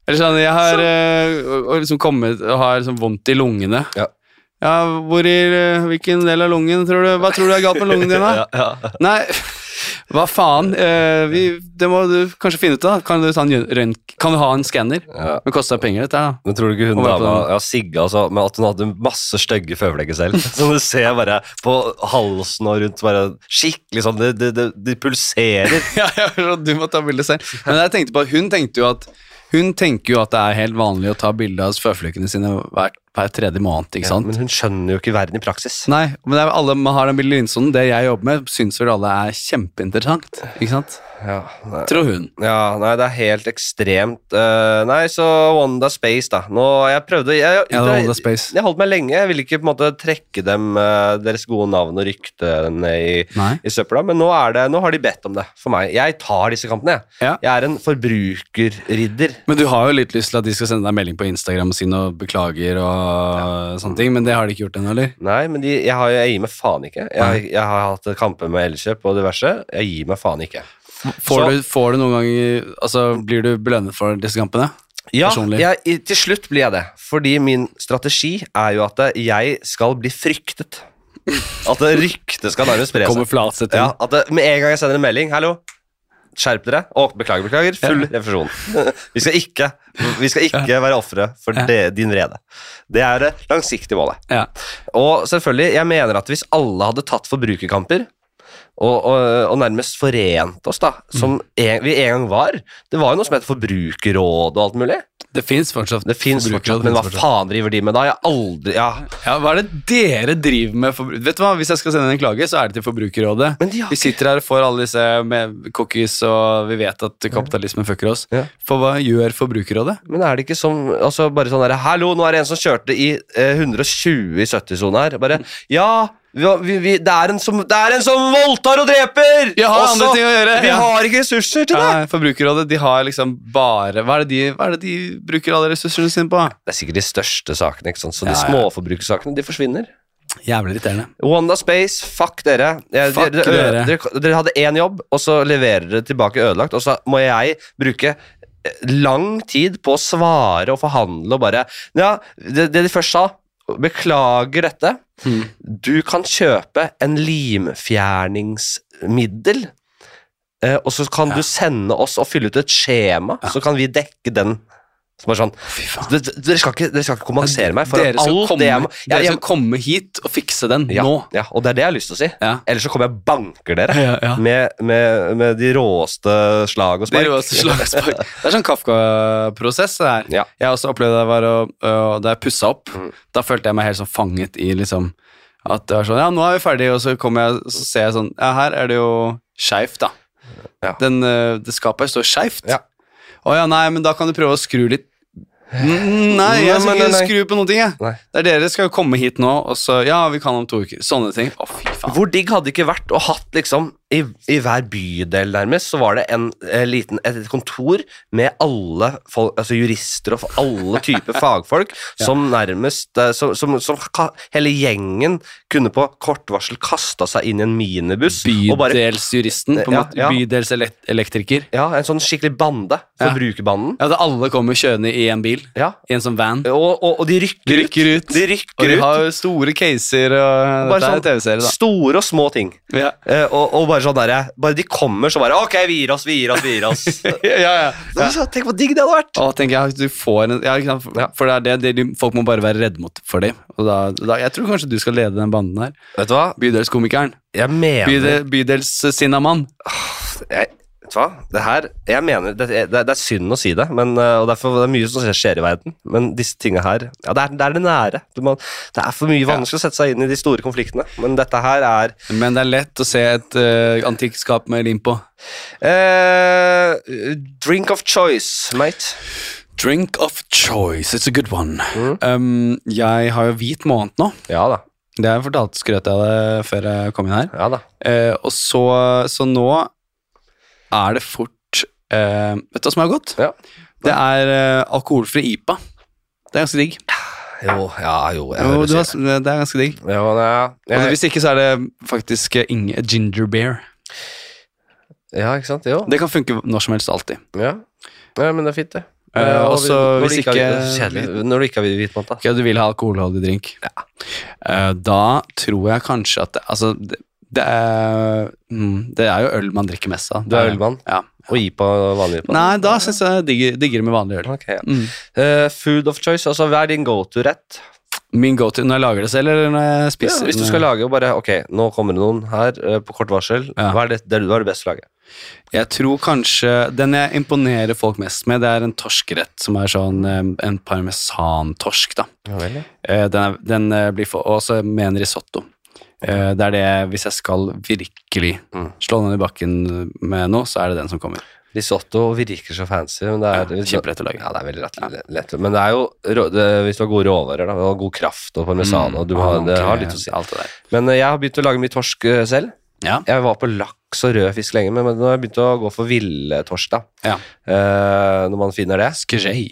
Eller sånn, jeg har så. og liksom kommet og har liksom vondt i lungene. Ja. Ja, hvor i eh, hvilken del av lungen tror du Hva tror du er galt med lungen din, da? Ja, ja. Nei, hva faen? Eh, vi, det må du kanskje finne ut, da. Kan du, ta en røntg kan du ha en skanner? Ja. Det koster penger, dette her. Men tror du ikke hun dama ja, Sigge altså, men at hun hadde masse stygge føflekker selv? Som du ser bare på halsen og rundt bare skikkelig sånn Det, det, det, de pulserer. Ja, ja, du må ta bilde selv. Men jeg tenkte på, hun tenkte jo at hun tenker jo at det er helt vanlig å ta bilde av føflekkene sine hver, hver tredje måned. ikke sant? Ja, Men hun skjønner jo ikke verden i praksis. Nei, men det er, alle man har den linsonen. Det jeg jobber med, syns vel alle er kjempeinteressant. Ikke sant? Ja. Tror hun. Ja, nei, det er helt ekstremt. Uh, nei, så Wanda Space, da. Nå, jeg prøvde jeg, jeg, Ja, Wanda Space. jeg holdt meg lenge. Jeg ville ikke på en måte trekke dem uh, deres gode navn og rykte ned i, i søpla, men nå, det, nå har de bedt om det for meg. Jeg tar disse kampene, jeg. Ja. Jeg er en forbrukerridder. Men du har jo litt lyst til at de skal sende deg melding på Instagram og si noe beklager og sånne ting, men det har de ikke gjort ennå, eller? Nei, men de, jeg, har, jeg gir meg faen ikke. Jeg, jeg har hatt kamper med Elkjøp og diverse. Jeg gir meg faen ikke. Får, Så- du, får du noen ganger Altså, blir du belønnet for disse kampene? Ja, jeg, til slutt blir jeg det. Fordi min strategi er jo at jeg skal bli fryktet. At ryktet skal nærmest spre seg. Ja, at det, med en gang jeg sender en melding Hallo, skjerp dere. og beklager, beklager. Full refusjon. Vi skal ikke, vi skal ikke være ofre for det, din vrede. Det er det langsiktige målet. Ja. Og selvfølgelig, jeg mener at hvis alle hadde tatt forbrukerkamper og, og, og nærmest forent oss, da, som en, vi en gang var Det var jo noe som het Forbrukerrådet og alt mulig. Det fins fortsatt. Det fins fortsatt, men hva faen driver de med da? Jeg aldri ja. Ja, Hva er det dere driver med? For, vet du hva, Hvis jeg skal sende en klage, så er det til Forbrukerrådet. Har Vi sitter her og får alle disse med cookies, og vi vet at kapitalismen fucker oss. Ja. For hva gjør Forbrukerrådet? Men er det ikke som altså bare sånn derre Hallo, nå er det en som kjørte i eh, 120 i 70-sona her. Bare Ja, vi, vi, vi, det, er en som, det er en som voldtar og dreper! Jeg har Også, andre ting å gjøre, Vi ja. har ikke ressurser til det! Ja, Forbrukerrådet de har liksom bare hva er, de, hva er det de bruker alle ressursene sine på? Det er sikkert de største sakene, ikke sant? så de Ja, De småforbrukersakene de forsvinner. Jævlig irriterende. Wanda Space, fuck dere. Jeg, Fuck dere, dere. dere. Dere hadde én jobb, og så leverer dere tilbake ødelagt, og så må jeg bruke eh, lang tid på å svare og forhandle og bare Ja, det, det de først sa Beklager dette. Mm. Du kan kjøpe en limfjerningsmiddel, eh, og så kan Ja. du sende oss og fylle ut et skjema, så kan vi dekke den. Så er sånn, dere, skal ikke, dere skal ikke kompensere meg for dere alt komme, det jeg må dere skal komme hit og fikse den ja, nå. ja, og det er det jeg har lyst til å si. Ja. Ellers så kommer jeg og banker dere Ja, ja. med, med, med de råeste slag og spark. spark. råeste slag og spark. Det er sånn Kafka-prosess. det her. Ja. Jeg også opplevde det var å, å, Da jeg pussa opp, Mm. da følte jeg meg helt sånn fanget i liksom At det var sånn Ja, nå er vi ferdige, og så kommer jeg så ser jeg sånn Ja, her er det jo skeivt, da. Ja. Den, eh, det skapet står skeivt. Ja. Å ja, nei, men da kan du prøve å skru litt Nei, jeg skal ikke skru på noen ting, jeg. Det er dere skal jo komme hit nå, og så Ja, vi kan om to uker. Sånne ting. Å, fy faen. Hvor digg hadde det ikke vært å hatt liksom i, I hver bydel nærmest så var det en en liten, et kontor med alle folk, altså jurister og alle typer fagfolk som nærmest eh, Som, som, som hele gjengen kunne på kort varsel kasta seg inn i en minibuss Bydelsjuristen, på en Ja, måte. ja. Bydelselektriker. Ja, en sånn skikkelig bande. Ja. Forbrukerbanden. Ja, at alle kommer kjørende i en bil. Ja. I en sånn van. Og, og, og de rykker, De rykker ut. De Og de ut. har store caser, og Bare sånn TV-serie, da. Store og små ting. Ja. Eh, og, og bare sånn der, bare de kommer, så bare Ok, vi gir oss, vi gir oss, vi gir oss. ja, ja. ja. så- Tenk hvor digg det hadde vært! Å, tenker jeg, du får en, ja? For, det er det, det, folk må bare være redde mot for dem. Og da, da, jeg tror kanskje du skal lede den banden her. Vet du hva? Bydelskomikeren. Jeg mener Bydel, Bydelssinnamann. jeg, Vet du hva? Det her, jeg mener, det, det, det er synd å si det, men, uh, og derfor det er mye som skjer i verden, men disse tinga her ja, det, er, det er det nære. Må, det er for mye vanskelig å sette seg inn i de store konfliktene, men dette her er Men det er lett å se et uh, antikt skap med lim på. Uh, Drink of choice, mate. Drink of choice, it's a good one. Mm. Um, jeg har jo hvit måned nå. Ja da. Det har jeg fortalt, skrøt jeg av det før jeg kom inn her. Ja da. Eh, og så, så nå er det fort uh, Vet du hva som er godt? Ja. Det er uh, alkoholfri IPA. Det er ganske digg. Jo, ja, jo. Jo, du har, det er ganske digg. Jo, det er, jeg, hvis ikke, så er det faktisk eh, inge, ginger beer. ja, ikke sant? Jo. Det kan funke når som helst alltid. Ja. ja, men det er fint, det. Uh, og også når du ikke ikke-. Når du ikke har hvit da. Ja, du vil ha alkoholholdig drink. Eh, da tror jeg kanskje at det, Altså, det, det er mm, Det er jo øl man drikker mest av. Du er ølmann? Ja. Og IPA, vanlig IPA? Nei, da syns jeg digger, digger det med vanlig øl. Ok, ja. Mm. uh, food of choice, altså hva er din go to-rett? Min go-to når jeg lager det selv, eller når jeg spiser? Ja, hvis du skal lage og bare Ok, nå kommer det noen her uh, på kort varsel. Ja. Hva, er det, det, hva er det best å lage? Jeg tror kanskje Den jeg imponerer folk mest med, det er en torskerett som er sånn eh, en parmesantorsk, da. Ja Den, er, den blir for Også med en risotto. Eh, Det er det Hvis jeg skal virkelig Mm. slå den i bakken med noe, så er det den som kommer. Risotto virker så fancy, men det er Ja, kjempelett å lage. Ja, det er veldig lett, lett. Men det er jo det, Hvis du har gode råvarer, da, god kraft og parmesan og du har, Det har litt å si. Men eh, jeg har begynt å lage mye torsk eh, selv. Ja. Jeg var på laks og rød fisk lenge, men nå har jeg begynt å gå for villtorsk, ja. Uh, når man finner det. Skjei.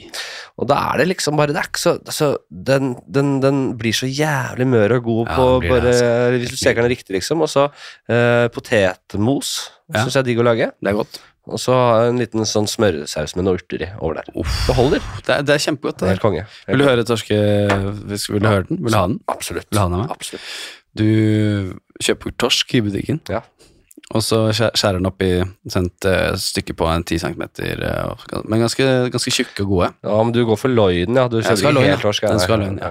Og da er det liksom bare Det er ikke så altså, den, den, den blir så jævlig mør og god på blir det, altså. Hvis du steker den riktig, liksom. Og så uh, potetmos Ja. syns jeg er digg å lage. Det er godt. Og så en liten sånn smørsaus med noe urter i over der. Uff. Det holder. Det er, det er kjempegodt. Det er helt konge. Vil du høre torske... Vil du høre den? Vil du ha den? Absolutt. Vil du ha den med? Absolutt. Du kjøper torsk i butikken, Ja. og så skjærer den opp i et eh, stykke på en 10 cm, men ganske, ganske tjukke og gode. Ja, men du går for loiden, ja. Du kjøper ikke helt torsk. Den skal ha loin, ja.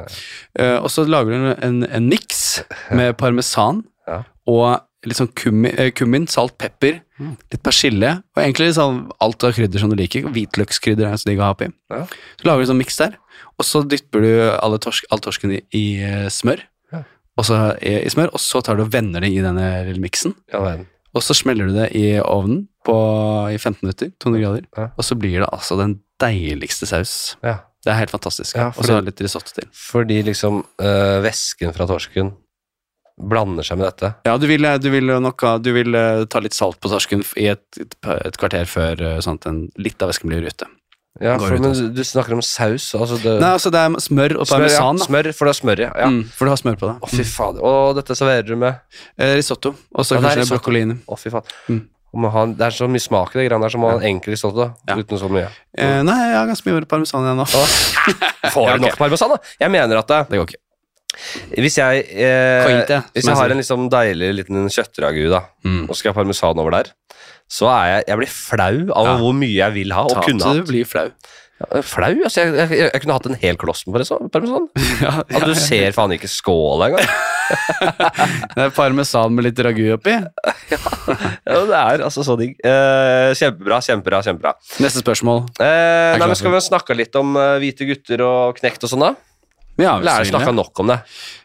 Eh, og så lager du en, en miks med parmesan Ja. og litt sånn kummin, eh, kummin salt, pepper, Mm. litt persille, og egentlig sånn alt av krydder som du liker. Hvitløkskrydder er så digg å ha oppi. Så lager du en sånn miks der, og så dypper du alle torsk, all torsken i, i eh, smør. Og så i, i smør, og så tar du og vender det i denne lille miksen, Ja, og så smeller du det i ovnen på, i 15 minutter, 200 grader, Ja. og så blir det altså den deiligste saus. Ja. Det er helt fantastisk. Ja, og så litt risotto til. Fordi liksom øh, væsken fra torsken blander seg med dette. Ja, du vil, du vil nok du vil eh, ta litt salt på torsken i et, et, et kvarter før eh, sånn at en, litt av væsken blir ute. Ja, for, men du, du snakker om saus. Altså det, Nei, altså det er smør og smør, ja. parmesan. Smør, for det er smør, ja. ja. Mm, for du har smør på det. Å, fy fader. Og dette serverer du med Eh, risotto, og så kanskje risotto. brokkoli oh, Å, fy faen. Mm. Det er så mye smak i det greiene der, så å ha en enkel risotto Ja. uten så mye. Eh, nei, jeg har ganske mye parmesan igjen nå. Får du ok. nok parmesan, da? Jeg mener at det, Det går ikke. hvis jeg eh, Koite, Hvis jeg har en liksom deilig liten kjøttragu, da, Mm. og skal ha parmesan over der, så er jeg Jeg blir flau av Ja. hvor mye jeg vil ha og Ta kunne hatt. du blir flau. Ja, Flau? Altså, jeg, jeg, jeg kunne hatt en hel kloss med parmesan. ja, At du ser faen ikke skåla engang. Det er parmesan med litt ragu oppi. Ja, det er altså så digg. Eh, kjempebra, kjempebra. kjempebra. Neste spørsmål. Eh, nei, men Skal vi snakke litt om eh, hvite gutter og knekt og sånn, da? Ja, Lærer er snakka nok om det?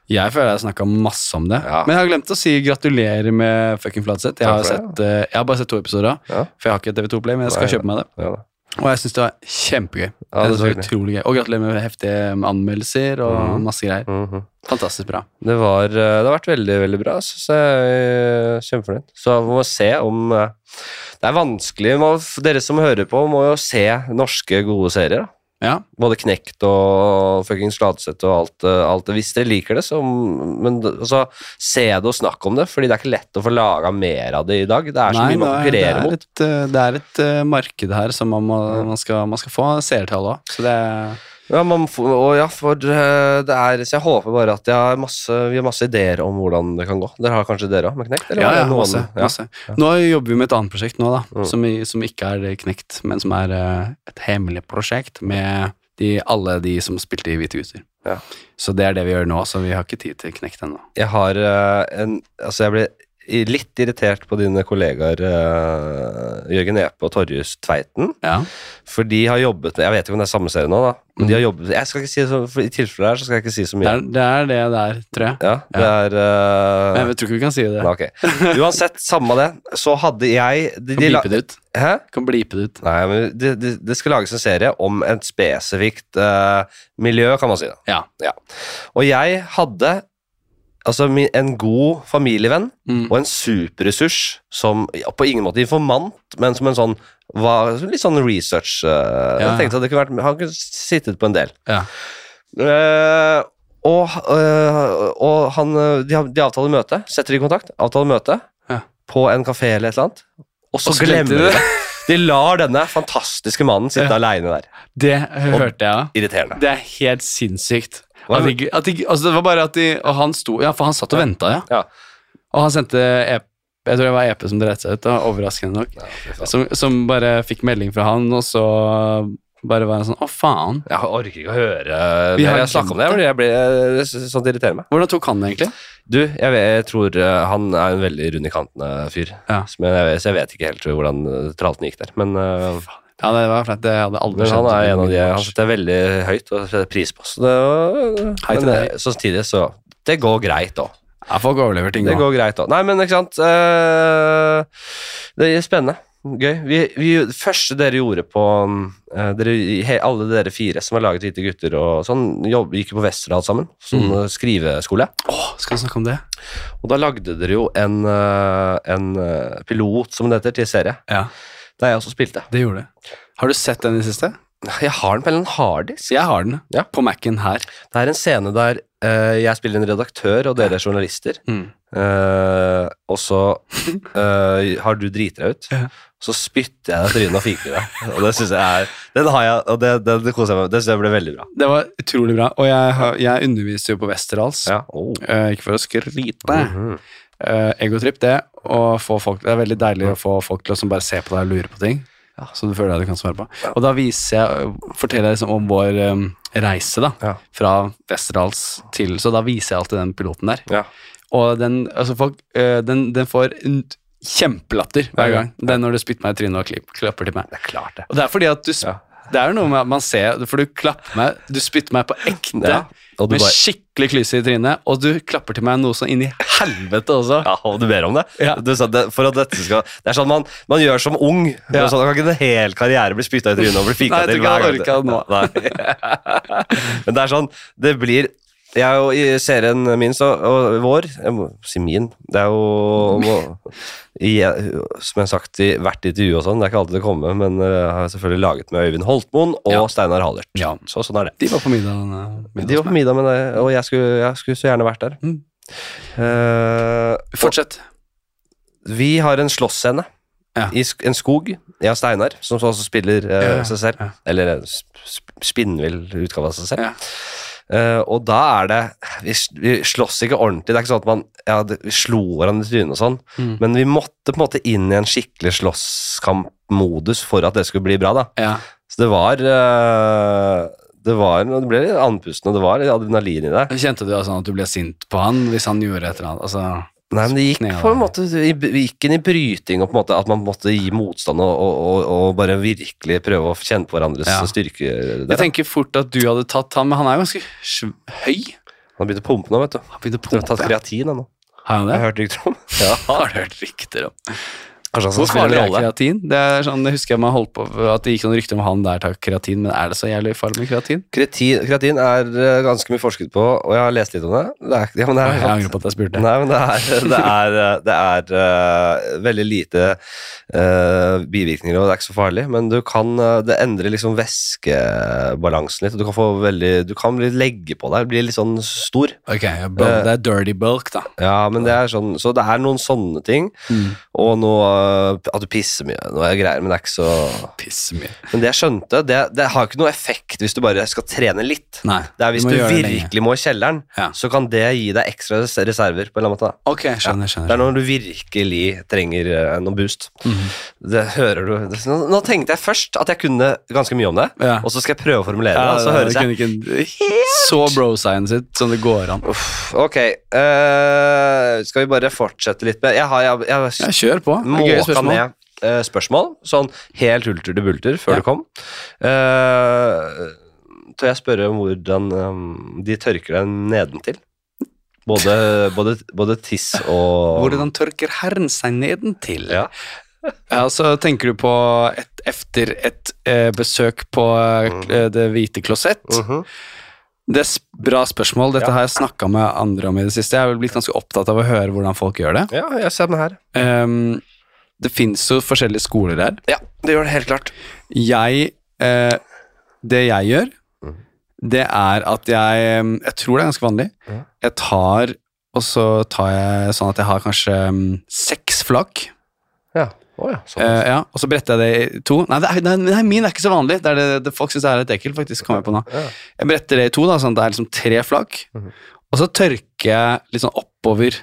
Jeg føler jeg har snakka masse om det. Ja. Men jeg har glemt å si gratulerer med fucking Fladseth. Jeg, har sett, eh, jeg har bare sett to episoder, Ja. for jeg har ikke TV2 Play, men jeg skal Nei, kjøpe meg det. Ja. Og jeg syns det var kjempegøy. Ja, det var utrolig gøy. Og gratulerer med heftige anmeldelser og mm. masse greier. Mhm. Fantastisk bra. Det, var, eh, det har vært veldig veldig bra, Så jeg. er Kjempefornøyd. Så vi må se om eh, Det er vanskelig. Dere som hører på, må jo se norske gode serier. da. Ja. Både Knekt og fuckings Fladseth og alt, eh, alt det. Hvis dere liker det, så men, altså, se det og snakk om det. Fordi det er ikke lett å få laga mer av det i dag. Det er så Nei, mye man er- konkurrerer det er mot. et, eh, det er et uh, marked her som man, må, man, skal, man skal få seertall av. Så det, Ja, man og ja, for eh, det er Så jeg håper bare at har masse, vi har masse ideer om hvordan det kan gå. Dere har kanskje dere òg med Knekt? eller Ja, ja, masse, masse, ja. Nå jobber vi med et annet prosjekt nå, da, Mm. som, som ikke er knekt, men som er eh, et hemmelig prosjekt med de, alle de som spilte i Hvite gutter. Ja. Så det er det vi gjør nå, så vi har ikke tid til knekt ennå. Jeg har eh, en Altså, jeg ble litt irritert på dine kollegaer uh, Jørgen Epe og Torjus Tveiten. Ja. For de har jobbet Jeg vet ikke om det er samme serie nå, da. Men de har jobbet Jeg skal ikke si så I tilfelle her så skal jeg ikke si så Det, mye. er, det er det der, tror jeg. Ja, det er Men eh, jeg tror ikke vi kan si det. Nei, okay. Uansett, samme det. Så hadde jeg de, de, Kan blipe det ut. Hæ? Kan blipe det ut. Nei, men det, de, de skal lages en serie om et spesifikt uh, miljø, kan man si. Da. Ja. Og jeg hadde altså en god familievenn Mm. og en superressurs som på ingen måte informant, men som en sånn var, litt sånn research uh, Ja. Jeg tenkte at det kunne vært Han kunne sittet på en del. Ja. Uh, og, uh, og han de, de avtaler møte, setter i kontakt, avtaler møte Ja. på en kafé eller et eller annet, og så glemmer de det. De lar denne fantastiske mannen sitte Ja. aleine der. Det hørte jeg, Og Irriterende. Det er helt sinnssykt. At de, at de, altså det var bare at de Og han sto Ja, for han satt og venta, ja. Ja. Og han sendte EP Jeg tror det var EP som dreit seg ut, da, overraskende nok. Ja. Som, som bare fikk melding fra han, og så bare var han sånn Å, faen. Jeg orker ikke å høre Vi har jeg snakker om det, jeg blir, det- sånt irriterer meg. Hvordan tok han det egentlig? Du, jeg, vet, jeg tror eh, han er en veldig rund i kantene-fyr. Ja. Men jeg, vet- så jeg vet ikke helt hvordan eh, tralten gikk der. Men, eh, Ja, det var flaut. Det hadde aldri skjedd. han er en av de jeg setter veldig høyt og setter pris på. Så, det, var, men til samtidig så Det går greit òg. Ja, folk overlever ting Det går greit òg. Nei, men ikke sant eh, Det er spennende. Gøy. Vi, vi, første dere gjorde på eh, dere, Alle dere fire som har laget Hvite gutter og sånn, jobb, gikk på Westerdal sammen. Sånn Mm. eh, skriveskole. Åh, skal vi snakke om det? Og da lagde dere jo en, eh, en eh, pilot, som det heter, til serie. Ja, Der jeg også spilte. det gjorde det. Har du sett den i det siste? Jeg har den på en harddisk. Jeg har den. Ja. På Mac-en her. Det er en scene der uh, jeg spiller en redaktør, og dere er journalister. Mm. Uh, og så uh, har du driti deg ut. Ja. Så spytter jeg deg i trynet og fiker deg. Og det synes jeg er Den har jeg, og det, det, det koser jeg meg med. Det synes jeg ble veldig bra. Det var utrolig bra. Og jeg, har- jeg underviser jo på Westerdals. Ja. Oh. Eh, ikke for å skryte. Mhm. Eh, egotripp, det. Og få folk, det er veldig deilig å få folk til å bare se på deg og lure på ting. Ja. Så du føler deg du kan svare på. Og da viser jeg, forteller jeg liksom om vår um, reise da, Ja. fra Westerdals til Så da viser jeg alltid den piloten der. Ja. Og den, altså folk, uh, den, den får en kjempelatter hver gang. Det er når du spytter meg i trynet og klipper, klapper til meg. Det er klart, det. Og det er fordi at du Ja. Det er jo noe med at man ser For du klapper meg Du spytter meg på ekte Ja, med bare- skikkelig klyse i trynet, og du klapper til meg noe sånn inn i helvete også. Ja, og du ber om det? Ja. Du for at dette skal Det er sånn man, man gjør som ung. Ja. Sånn, kan ikke en hel karriere bli spytta i trynet og bli fika til. Nei, jeg tror ikke jeg orker det nå. Men det er sånn Det blir jeg er jo I serien min så, og vår Jeg må si min. Det er jo må, i, Som jeg har sagt i hvert intervju og sånn, det er ikke alltid det kommer, men eh, jeg har selvfølgelig laget med Øyvind Holtmoen og Ja. Steinar Hallert. Ja. Så sånn er det. De var på middag. middag De var på middag med deg, og jeg skulle, jeg skulle så gjerne vært der. Mm. Uh, Fortsett. vi har en slåssscene Ja. i en skog. Jeg og Steinar, som også spiller uh, seg selv. Eller sp spinnvill utgave av seg selv. Eh, og da er det vi, vi slåss ikke ordentlig. Det er ikke sånn at man ja, det, vi slo hverandre i trynet og sånn, Mm. men vi måtte på en måte inn i en skikkelig slåsskampmodus for at det skulle bli bra. da. Ja. Så det var uh, Det var, det ble litt andpusten, og det var litt adrenalin i det. Kjente du altså at du ble sint på han hvis han gjorde et eller annet? Altså, Nei, men det gikk på en måte gikk inn i bryting, og på en måte at man måtte gi motstand og, og, og, bare virkelig prøve å kjenne på hverandres Ja. styrke. jeg tenker fort at du hadde tatt han, men han er jo ganske høy. Han har begynt å pumpe nå, vet du. Han begynte å Du har tatt kreatin ennå. Har han Jeg har hørt rykter om. Ja, Har du hørt rykter om? Kanskje han Hvor skal spille farlig er rolle. kreatin? Det er sånn, jeg husker jeg man holdt på At det gikk noen rykter om han der tar kreatin, men er det så jævlig farlig med kreatin? Kreatin, kreatin er eh, ganske mye forsket på, og jeg har lest litt om det. det er, ja, men det er, Jeg angrer på at jeg spurte. Nei, men det er, det er, det er uh, veldig lite uh, bivirkninger, og det er ikke så farlig. Men du kan, eh, det endrer liksom væskebalansen litt, og du kan få veldig Du kan bli legge på deg, bli litt sånn stor. Ok, det er dirty bulk, da. Ja, men det er sånn Så det er noen sånne ting, Mm. og noe at du pisser mye. Noe greier, men det er ikke så Pisser mye. Men det jeg skjønte, det, det har ikke noe effekt hvis du bare skal trene litt. Nei. Det er Hvis må du det lenge. virkelig må i kjelleren, Ja. så kan det gi deg ekstra reserver. på en eller annen måte. Da. Ok, skjønner, Det skjønner. er når du virkelig trenger noen noe boost. -hmm. Det hører du det, nå, nå tenkte jeg først at jeg kunne ganske mye om det, Ja. og så skal jeg prøve å formulere Ja, det. og så høres jeg ikke så bro-science ut som det går an. Uff, Ok, uh, skal vi bare fortsette litt med Jeg har, jeg, jeg, jeg, kjør på. Det er Gøye spørsmål. ned uh, spørsmål, sånn helt hulter til bulter før Ja. du kom. Uh, tør jeg spørre om hvordan um, de tørker deg nedentil? Både, både, både tiss og Hvordan tørker herren seg nedentil? Ja. Ja, så tenker du på et, efter et eh, besøk på eh, Det hvite klosett. Mhm. Det er bra spørsmål. Dette Ja. har jeg snakka med andre om i det siste. Jeg har vel blitt ganske opptatt av å høre hvordan folk gjør det. ja, jeg ser den her. Ehm, det fins jo forskjellige skoler her. Ja, det gjør det helt klart. Jeg eh, Det jeg gjør, mm. det er at jeg Jeg tror det er ganske vanlig. Mm. Jeg tar Og så tar jeg sånn at jeg har kanskje em, seks flak. Ja. Oh, ja, sånn. Eh, ja, og så bretter jeg det i to. Nei, det er, nei, min er ikke så vanlig. Det det, det folk syns er litt ekkelt, faktisk. kommer Jeg på nå. ja. Jeg bretter det i to, da, sånn at det er liksom tre flak. Mhm. Og så tørker jeg litt sånn oppover.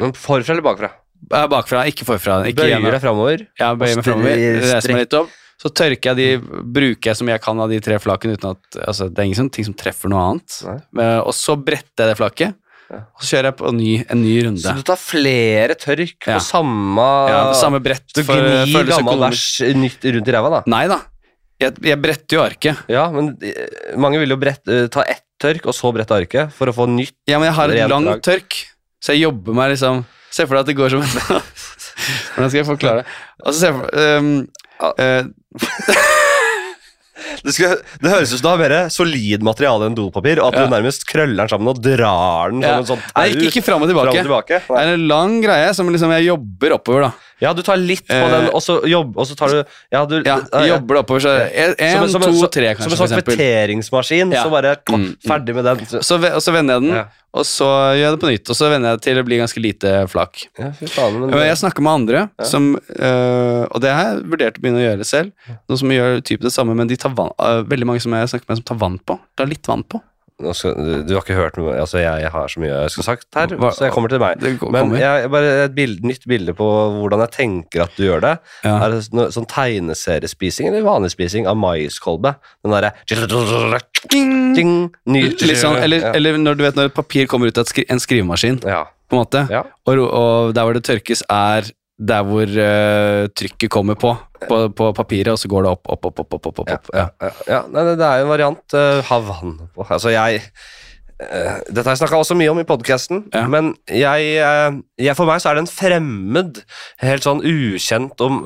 Men forfra eller bakfra? Bakfra, ikke forfra. Ikke Bøyer deg framover. Ja, bøyer meg framover. reiser meg litt opp. Så tørker jeg de, bruker jeg som jeg kan av de tre flakene uten at altså, Det er ingen sånn ting som treffer noe annet. Nei. Men- Og så bretter jeg det flaket, Ja. og så kjører jeg på ny, en ny runde. Så du tar flere tørk Ja. på samme ja, samme brett. Du gnir gammel bæsj nytt rundt i ræva, da? Nei da. Jeg, jeg bretter jo arket. Ja, men eh, mange vil jo brett, eh, ta ett tørk, og så brette arket, for å få nytt. Ja, men jeg har et langt tørk, så jeg jobber meg liksom Se for deg at det går som Hvordan skal jeg forklare det? Altså, se for um, uh, Det, skal, det høres ut som du har mer solid materiale enn dopapir, og at Ja. du nærmest krøller den sammen og drar den ja. som en sånn Nei, ikke, ikke fram og fram og tilbake. tilbake. Det er en lang greie som liksom jeg jobber oppover, da. Ja, du tar litt på Eh, den, og så, jobb, og så tar du Ja, du Ja, jobber det oppover, så en, Som en- som to, tre, kanskje. Som en sånn kvitteringsmaskin, Ja. så bare Mm, mm. ferdig med den. Så, og så vender jeg den, Ja. og så gjør jeg det på nytt. Og så vender jeg det til det blir ganske lite flak. Faen, men, jeg snakker med andre, som, øh, og det har jeg vurdert å begynne å gjøre selv, noen som gjør typ det samme, men de tar vann, øh, veldig mange som jeg snakker med, som tar vann på. Tar litt vann på. Skal, du, du har ikke hørt noe Altså, jeg har så mye jeg skulle sagt her, Hva- så jeg kommer til meg. Men jeg, jeg bare et bild, nytt bilde på hvordan jeg tenker at du gjør det. Ja. Er det noe, sånn tegneseriespising eller vanlig spising av maiskolbe? Den derre sånn, eller, ja. eller når du vet når et papir kommer ut av en skrivemaskin, ja. på en måte, og, og der hvor det tørkes er der hvor uh, trykket kommer på, på, på papiret, og så går det opp, opp, opp, opp, opp, opp, opp. Ja. Ja, ja. Nei, det, er jo en variant. Uh, Havan. på. Altså, jeg uh, Dette har jeg snakka også mye om i podkasten, men jeg, eh, jeg For meg så er det en fremmed, helt sånn ukjent om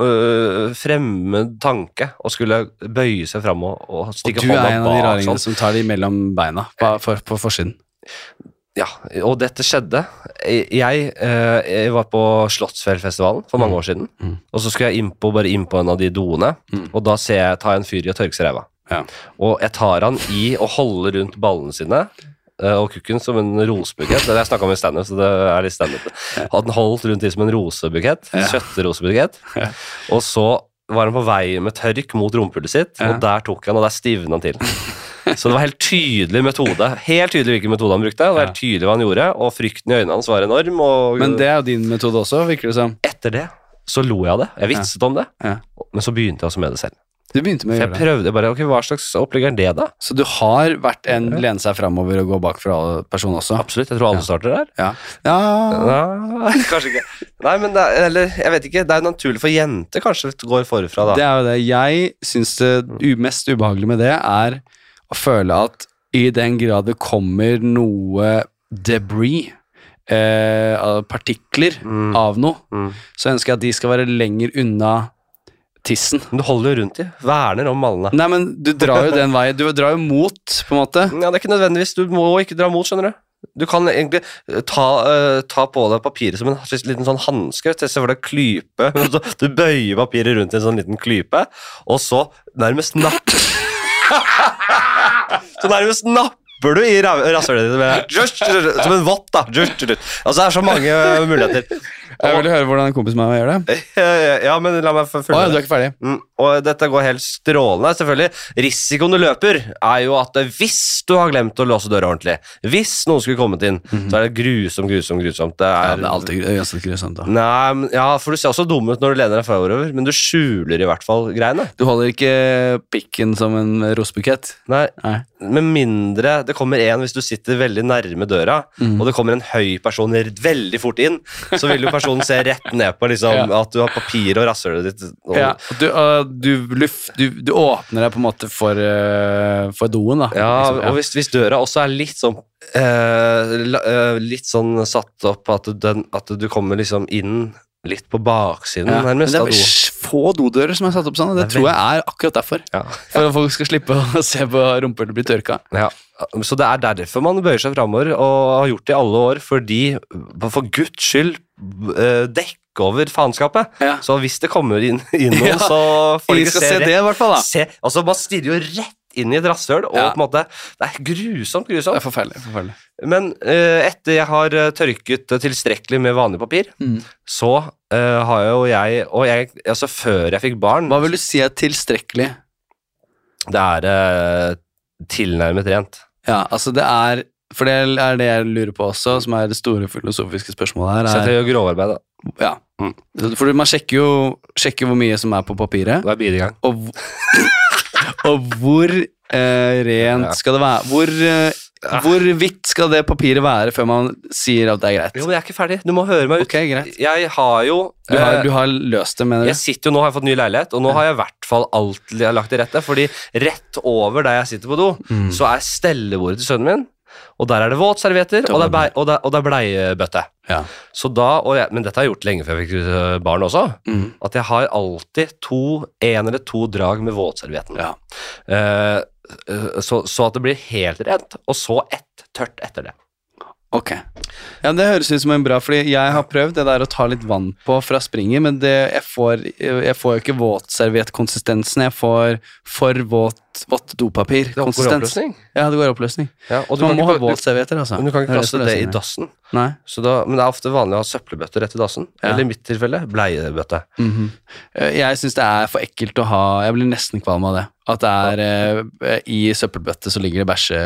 fremmed tanke å skulle bøye seg fram og, og Og du er en av de raringene sånn. som tar de mellom beina på, for, på forsiden. Ja, og dette skjedde. Jeg, eh, jeg var på Slottsfjellfestivalen for mange Mm. år siden, Mm. og så skulle jeg inn på, bare inn på en av de doene, Mm. og da ser jeg, tar jeg en fyr i å tørke seg ræva. Ja. Og jeg tar han i og holder rundt ballene sine eh, og kukken som en rosebukett. Det har jeg snakka om i standup, så det er litt standup. Han holdt rundt i som en rosebukett. Ja. Kjøttrosebukett. Ja. Og så var han på vei med tørk mot rumpehullet sitt, og der tok han, og der stivna han til. Så det var helt tydelig metode. Helt tydelig hvilken metode han brukte. Det var helt tydelig hva han gjorde, og frykten i øynene hans var enorm. Og Men det er jo din metode også, virker det som. etter det så lo jeg av det. Jeg vitset om det, Ja. men så begynte jeg også med det selv. Du begynte med å gjøre det. jeg prøvde bare, ok, Hva slags opplegg er det, da? Så du har vært en lene seg framover og gå bakfra person også? Absolutt. Jeg tror alle starter der. Ja. ja. ja. kanskje ikke. Nei, men det er, eller, jeg vet ikke. Det er naturlig for jenter, kanskje, går forfra, da. Det er jo det. Jeg syns det mest ubehagelige med det er føle at i den grad det kommer noe debris, eh, partikler Mm. av noe, Mm. så ønsker jeg at de skal være lenger unna tissen. Men du holder jo rundt i. Verner om mallene. Nei, men du drar jo den veien. Du drar jo mot, på en måte. Ja, Det er ikke nødvendigvis. Du må ikke dra mot, skjønner du. Du kan egentlig eh, ta, uh, ta på deg papiret som en liten sånn hanske. Se for deg klype. Du bøyer papiret rundt i en sånn liten klype, og så nærmest napp Så nærmest napper du i ra- rasshølet ditt som en vott. da. Altså, Det er så mange muligheter. Jeg vil høre hvordan en kompis med meg gjør det. Ja, men la meg følge ja, du er ikke ferdig? Mm, og dette går helt strålende. Selvfølgelig, Risikoen du løper, er jo at hvis du har glemt å låse døra ordentlig, hvis noen skulle kommet inn, så er det grusomt, grusomt, grusomt. Det Ja, er, det er alltid uansett grusomt. da. Nei, ja, for du ser også dum ut når du lener deg forover, men du skjuler i hvert fall greiene. Du holder ikke pikken som en rosebukett? Nei, Nei. Med mindre det kommer en hvis du sitter veldig nærme døra, Mm. og det kommer en høy person veldig fort inn, så vil jo personen se rett ned på liksom, Ja. at du har papir og rasshølet ditt. Og, Ja, du, uh, du, luft, du, du åpner deg på en måte for, uh, for doen, da. Ja, Liksom, og hvis, hvis døra også er litt sånn eh, eh, Litt sånn satt opp at, den, at du kommer liksom inn litt på baksiden, Ja, men det er få dodører som er satt opp sånn, og det, Det tror jeg er akkurat derfor. Ja. For at folk skal slippe å se på rumpehullet bli tørka. Ja. Så det er derfor man bøyer seg framover, og har gjort det i alle år, fordi For guds skyld, eh, dekk over faenskapet. Ja. Så hvis det kommer inn, inn noen, så får de ikke se se det, i hvert fall. da. Se, altså Man stirrer jo rett inn i et rasshøl, og Ja. på en måte Det er grusomt, Det grusomt. er forferdelig. forferdelig. Men uh, etter jeg har eh, tørket eh, tilstrekkelig med vanlig papir, Mm. så uh, har jo jeg Og jeg, altså før jeg fikk barn Hva vil du si er tilstrekkelig? Det er uh, tilnærmet rent. Ja, altså det er For det er det jeg lurer på også, som er det store filosofiske spørsmålet her. Så Er, jeg gjør grovarbeid, da. ja. Mm. For man sjekker jo sjekker hvor mye som er på papiret, Da er bilen i gang. og, og hvor eh, rent Ja. skal det være? Hvor, eh, hvor hvitt skal det papiret være før man sier at det er greit? Jo, men jeg er ikke ferdig. Du må høre meg ut. Okay, greit. Jeg har jo Du har, eh, du har løst det, mener Jeg du? sitter jo nå, har jeg fått ny leilighet, og nå har jeg i hvert fall alt jeg har lagt til rette. Fordi rett over der jeg sitter på do, Mm. så er stellebordet til sønnen min. Og der er det våtservietter, og det er, det er bleiebøtte. Ja. Så da, og jeg, men dette har jeg gjort lenge før jeg fikk øh, barn også. Mm. At jeg har alltid to, en eller to drag med våtservietten. Ja. Uh, eh, så, så at det blir helt rent, og så ett tørt etter det. Ok. Ja, Det høres ut som en bra, fordi jeg har prøvd det der å ta litt vann på fra springet, men det, jeg, får, jeg får jo ikke våtservietkonsistensen. Jeg får for våt, vått Det i dopapirkonsistens. oppløsning. Ja, det går i oppløsning. Ja, og man må ikke- du- våtservietter, altså. Men du kan ikke kaste det i dassen. Nei. Så da, men det er ofte vanlig å ha søppelbøtter rett i dassen. Ja. Eller i mitt tilfelle bleiebøtte. Mm -hmm. Jeg syns det er for ekkelt å ha Jeg blir nesten kvalm av det. At det er ja. i søppelbøtte så ligger det bæsje...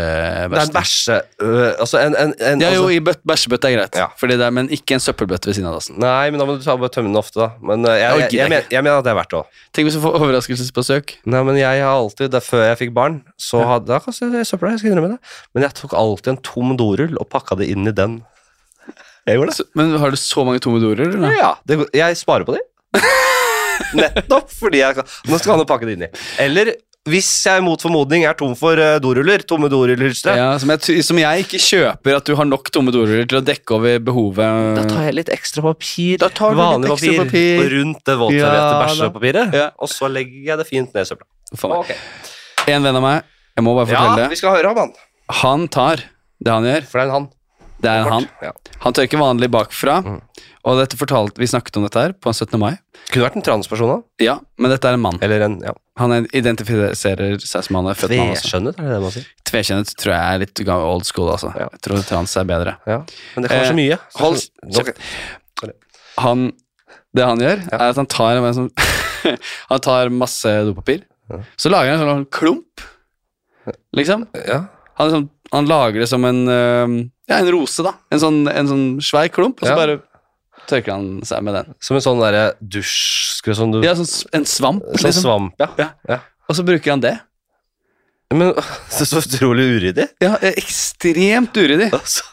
Det er en bæsje... øh, altså en, en, en Ja, jo, altså, i bøt, bæsjebøtte er greit, Ja. det er, men ikke en søppelbøtte ved siden av dassen. Nei, men da må du ta bare tømme den ofte, da. Men øh, jeg, Jeg jeg, jeg, mener, mener at det er verdt det òg. Tenk hvis du får overraskelsesbesøk. Nei, men jeg har alltid, det, Før jeg fikk barn, så hadde jeg kastet jeg søpla, jeg skal innrømme det. Men jeg tok alltid en tom dorull og pakka det inn i den. Jeg gjorde det. Så- Men har du så mange tomme dorer? eller? Ja, det, jeg sparer på de. Nettopp fordi jeg kan Nå skal han jo pakke det inn i. Eller hvis jeg mot formodning er tom for øh, doruller, tomme doruller Ja, som, jeg, som jeg ikke kjøper at du har nok tomme doruller til å dekke over behovet. Da tar jeg litt ekstra papir, Da tar du litt vanlig ekstra papir, papir. og rundt det våtserviette Ja, da. bæsjepapiret, Ja. og så legger jeg det fint ned i søpla. Meg. Ok. En venn av meg, jeg må bare fortelle Ja, vi det. skal høre om han, Han tar det han gjør. for det er en han. Det er en han. Ja. Han tørker vanlig bakfra. Mm. Og dette fortalte, vi snakket om dette her på 17. mai. Kunne vært en transperson òg. Ja, men dette er en mann. Eller en ja. Han identifiserer seg som han er født mann. Altså. Tveskjønnet, er det det man sier? Tvekjønnet tror jeg er litt ga- old school, altså. Ja. Jeg tror trans er bedre. Ja. Men det kan være så mye. mye. hold- Ok. Han, det han gjør, er at han tar, en sånn, han tar masse dopapir. Så lager han en sånn klump, liksom. Ja. Han, liksom, han lager det som en, ja, en rose, da. En sånn, en sånn svær klump, og så Ja. bare tørker han seg med den. Som en sånn derre dusj skal sånn, du, Ja, sånn, en svamp, sånn liksom. svamp, ja. Ja. ja. Og så bruker han det. Men det er så utrolig uryddig. Ja, ekstremt uryddig. Altså,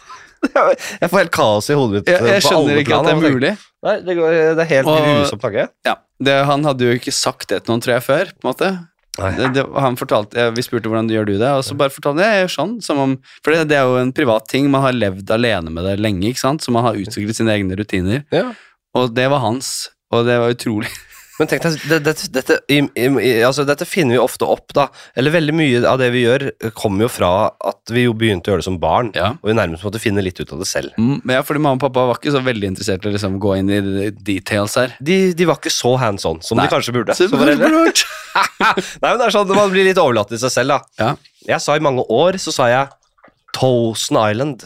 jeg får helt kaos i hodet mitt. Jeg, jeg skjønner ikke at det er mulig. Nei, det, går, det er helt grusomt grusom tanke. Ja, det, Han hadde jo ikke sagt det til noen, tror jeg, før. på en måte. Det, det, han fortalte, Vi spurte hvordan gjør du det, og så bare fortalte han jeg gjør sånn. Som om, for det, det er jo en privat ting. Man har levd alene med det lenge, ikke sant? så man har utviklet sine egne rutiner. Ja. Og det var hans, og det var utrolig. Men tenk deg, det, det, dette, i, i, altså, dette finner vi ofte opp, da. Eller veldig mye av det vi gjør, kommer jo fra at vi jo begynte å gjøre det som barn. Ja. Og vi nærmest måtte finne litt ut av det selv. Mm, men ja, fordi mamma og pappa var ikke så veldig interessert i å liksom, gå inn i details her. De, de var ikke så hands on som Nei. de kanskje burde. Vært. Nei, men det er sånn, Man blir litt overlatt til seg selv, da. Ja. Jeg sa i mange år så sa jeg Tosen Island.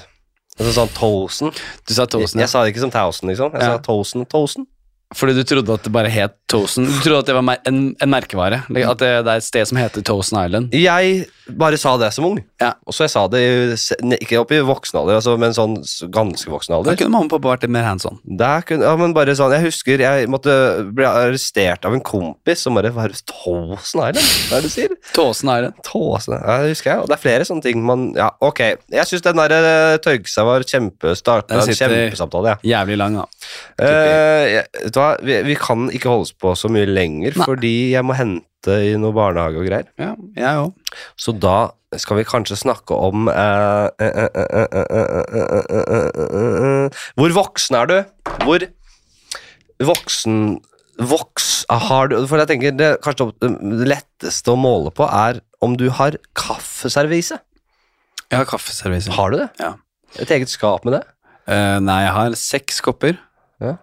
Altså sånn Tosen. Du sa Tosen, ja. jeg sa det ikke som tausen liksom. Jeg Ja. sa Tosen. Tosen. Fordi du trodde at det bare het Tosen. Du trodde at det var en, en merkevare. At det, det er et sted som heter Tosen Island. Jeg bare sa det som ung. Ja. Og så jeg sa det ikke opp i voksen alder, altså, men sånn ganske voksen alder. Da kunne mamma og pappa vært litt mer hands on. Kunne, ja, men bare sånn, Jeg husker jeg måtte bli arrestert av en kompis som bare var Tosen Island? Hva er det du sier? Tosen Island. Tåsen, ja, det husker jeg. Og det er flere sånne ting man Ja, ok. Jeg syns den der Tørgsa var kjempestart. Den en kjempesamtale, ja. Jævlig lang, da. Eh, jeg- hva, vi, vi, kan ikke holdes på så mye lenger, Nei. fordi jeg må hente i noe barnehage og greier. Ja, jeg også. Så da skal vi kanskje snakke om Hvor voksen er du? Hvor voksen Voks har du For jeg tenker det, kanskje det letteste å måle på er om du har kaffeservise. Jeg har kaffeservise. Har du det? Ja. Et eget skap med det? Uh, nei, jeg har seks kopper. Ja.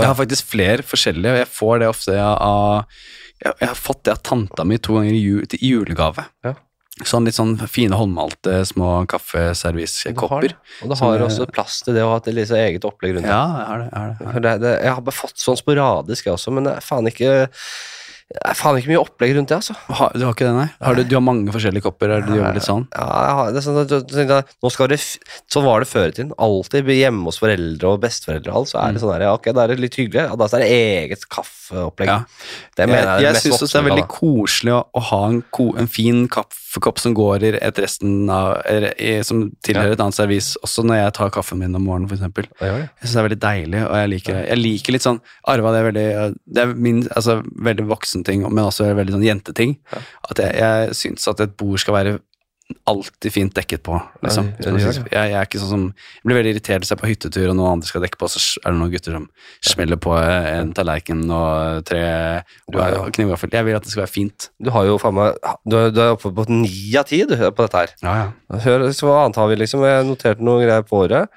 Jeg har faktisk flere forskjellige, og jeg får det ofte av Jeg, jeg har fått det av tanta mi to ganger i jul, til julegave. Ja. Sånn litt sånn fine håndmalte små det. Og du har også plass til det å ha et liksom eget opplegg rundt. Ja, jeg har det. Jeg har det. For det, det. Jeg har bare fått sånn sporadisk, jeg også, men det er faen ikke det er faen ikke mye opplegg rundt det, altså. Ha, du har ikke det, nei? Har du, du har mange forskjellige kopper? Er det du gjør litt sånn? Ja, jeg har, det er sånn, at jeg, nå skal det, sånn var det før i tiden. Alltid hjemme hos foreldre og besteforeldre og alt, så er det sånn her, ja, ok, da er det litt hyggelig. Ja, da er det eget kaffeopplegg. Ja. Det mener jeg, jeg jeg syns det er veldig koselig å, å ha en, ko, en fin kaffekopp som går i et resten av Som tilhører et annet servis, også når jeg tar kaffen min om morgenen, f.eks. det. Jeg synes det er veldig deilig, og jeg liker, jeg liker litt sånn Arva, det er veldig Det er min altså, veldig voksen ting, men også veldig sånn jenteting. At jeg, jeg syns at et bord skal være alltid fint dekket på. Liksom. Ja, det gjør jeg, jeg er ikke sånn som Jeg blir veldig irritert hvis jeg er på hyttetur og noen andre skal dekke på, så er det noen gutter som smeller på en tallerken og tre knivgaffel. Jeg vil at det skal være fint. Du har jo faen meg Du du er oppe på ni av ti på dette her. Ja, ja. Hør, så hva annet har vi, liksom? Jeg noterte noen greier på året.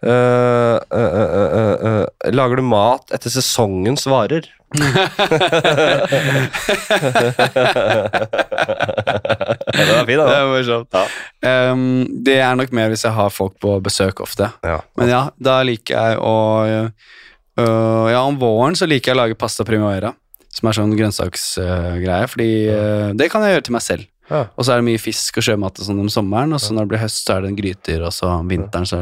Eh, uh, uh, eh, eh, lager du mat etter sesongens varer? ja, det var Det da. er morsomt. Ja. Um, det er nok mer hvis jeg har folk på besøk ofte. Ja. Men ja, da liker jeg å øh, Ja, om våren så liker jeg å lage pasta primavera. Som er sånn grønnsaksgreie, fordi uh, det kan jeg gjøre til meg selv. Ja. Og så er det mye fisk og sjømat og sånn om sommeren, og så når det blir høst, så er det en gryter, og så om vinteren så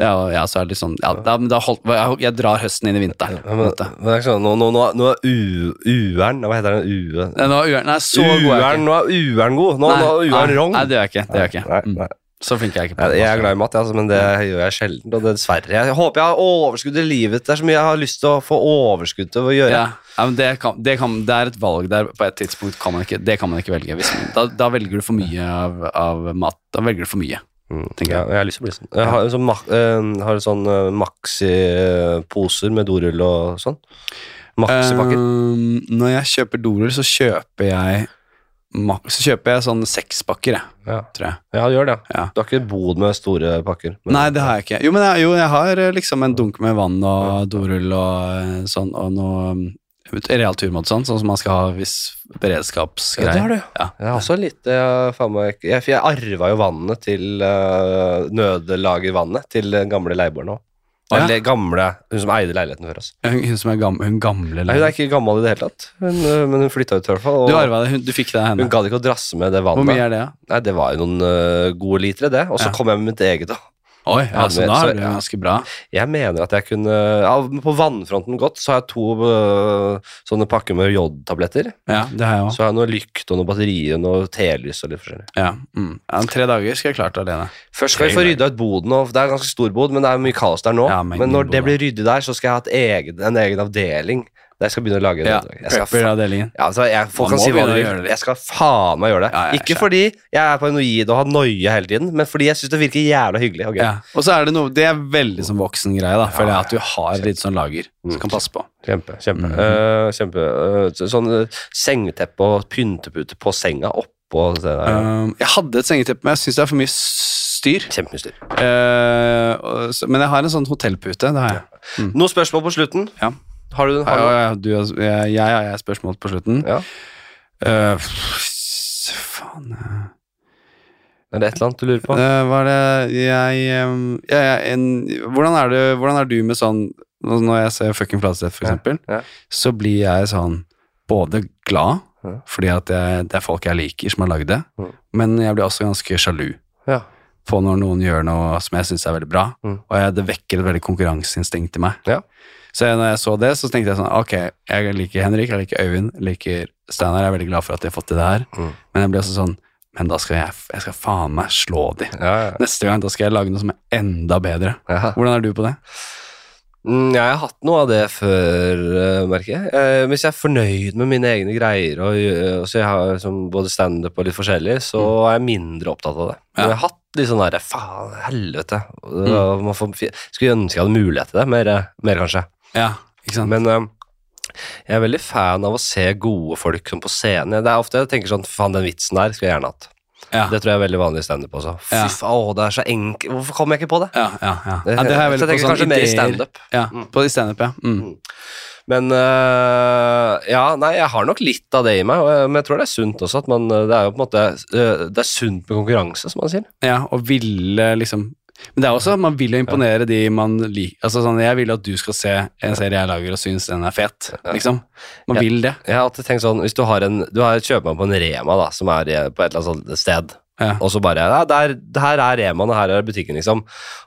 Ja, ja så er det litt sånn Ja, da, da holdt, jeg, jeg drar høsten inn i vinteren. Ja, men, men det er sånn, nå, nå, nå, nå er u, ueren Hva heter den? Ue? Nå er ueren Nei, så god er Ueren, nå er ueren god. Nå, nå er ueren nei, nei, det gjør jeg ikke. Det gjør jeg ikke. Nei, Mm. nei. Så flink er jeg ikke på Jeg, jeg er glad i mat, altså, men det gjør jeg sjelden. Og dessverre. Jeg håper jeg har overskudd i livet. Det er så mye jeg har lyst til å få overskudd til å gjøre. Ja, ja men det, kan, det, kan, det er et valg der på et tidspunkt kan man ikke, det kan man ikke velge. Hvis, da, da velger du for mye av, av mat. Da velger du for mye. Mm, tenker ja, jeg har lyst til å bli sånn. Jeg har, en sånn, mak- uh, har en sånn uh, Maxi-poser med dorull og sånn. Maxi-pakker. Um, når jeg kjøper dorull, så kjøper jeg Så kjøper jeg sånn sekspakker, jeg, ja. tror jeg. ja, gjør det. Ja. Du har ikke bodd med store pakker? men- Nei, det har jeg ikke. Jo, men jeg, jo, jeg har eh, liksom en dunk med vann og dorull og eh, sånn, og noe um, real turmat sånn, sånn som man skal ha hvis Ja, det har du. Ja. Jeg har også litt Jeg, jeg, jeg arva jo vannet til uh, nødlagervannet til den gamle leieboeren òg. Å, ja. Gamle, hun som eide leiligheten før oss. Hun, hun som er gamle, hun gamle Nei, hun er ikke gammel i det hele tatt, hun, øh, men hun flytta ut i hvert fall. Du arva det, hun, du fikk det henne. hun gadd ikke å drasse med det vannet. Hvor mye er det, Ja? Nei, Det var jo noen uh, gode litere, det. Og så Ja. kom jeg med mitt eget. da. Oi, ja, så da er det ganske bra. Jeg mener at jeg kunne ja, På vannfronten godt så har jeg to uh, sånne pakker med jodtabletter. Ja, det har jeg også. Så har jeg noe lykt og noe batterier og noe telys og litt forskjellig. Ja, mm. ja, tre dager skal jeg klart alene. Først skal vi få rydda ut boden. og Det er en ganske stor bod, men det er mye kaos der nå. Ja, men men når det blir ryddig der, så skal jeg ha et egen, en egen avdeling jeg skal begynne å lage Ja, jeg skal, Prepper-avdelingen. ja, altså, jeg, Folk kan si hva de vil. Jeg skal faen meg gjøre det. Ja, ja, Ikke fordi jeg er paranoid og har noia hele tiden, men fordi jeg syns det virker jævla hyggelig. og gøy. Ja. Og så er det noe Det er veldig sånn voksen greie, da. Føler jeg at du har litt sånn lager Mm. som kan passe på. Kjempe. kjempe. Mhm. Uh, kjempe Uh, sånn uh, sengeteppe og pyntepute på senga oppå det der. Um, jeg hadde et sengeteppe, men jeg syns det er for mye styr. Kjempemye styr. Eh, og så- men jeg har en sånn hotellpute. Det har jeg. Noen spørsmål på slutten? Ja. Har du, har du ja, ja, du, har- jeg, jeg har spørsmål på slutten. Ja. Uh, faen eh. Er det et eller annet du lurer på? Uh, hva er det jeg, jeg, en, hvordan, er det, hvordan er du med sånn Når jeg ser Fucking Flatseth, for eksempel, så blir jeg sånn både glad, fordi at jeg, det er folk jeg liker som har lagd det, Mm. men jeg blir også ganske sjalu Ja. på når noen gjør noe som jeg syns er veldig bra, Mm. og jeg, det vekker et veldig konkurranseinstinkt i meg. Ja. Så når jeg så det, så tenkte jeg sånn Ok, jeg liker Henrik, jeg liker Øyvind, jeg liker Steinar, jeg er veldig glad for at de har fått til det her, Mm. men jeg ble også sånn Men da skal jeg, jeg skal faen meg slå de. Ja, ja. Neste gang da skal jeg lage noe som er enda bedre. ja. Hvordan er du på det? Mm, jeg har hatt noe av det før, eh, merker jeg. Eh, hvis jeg er fornøyd med mine egne greier, og, gjør- og så jeg har liksom både standup og litt forskjellig, så er jeg mindre opptatt av det. Men jeg har hatt litt sånn derre faen, helvete. Mm. får, skulle ønske jeg hadde mulighet til det, mer, mer kanskje. Ja, ikke sant? Men um, jeg er veldig fan av å se gode folk som på scenen. Det er ofte jeg tenker sånn Faen, den vitsen der skulle jeg gjerne hatt. ja. Det tror jeg er veldig vanlig i standup også. Fy Ja. faen, å, det er så enkelt. Hvorfor kom jeg ikke på det? ja, ja, ja. Det, ja det har jeg så veldig jeg tenker på kanskje sånn mer i standup. Ja, Mm. på i standup, ja. Mm. Men øh, ja, nei, jeg har nok litt av det i meg, men jeg tror det er sunt også. At man, det er jo på en måte øh, Det er sunt med konkurranse, som man sier. Ja, og ville liksom Men det er også, man vil jo imponere de man liker. Altså sånn, Jeg vil at du skal se en serie jeg lager og synes den er fet, liksom. Man jeg, vil det. Jeg har alltid tenkt sånn Hvis du har en Du har et kjøpmann på en Rema, da, som er på et eller annet sted, Ja. og så bare ja, der, Her er Remaen, og her er butikken, liksom.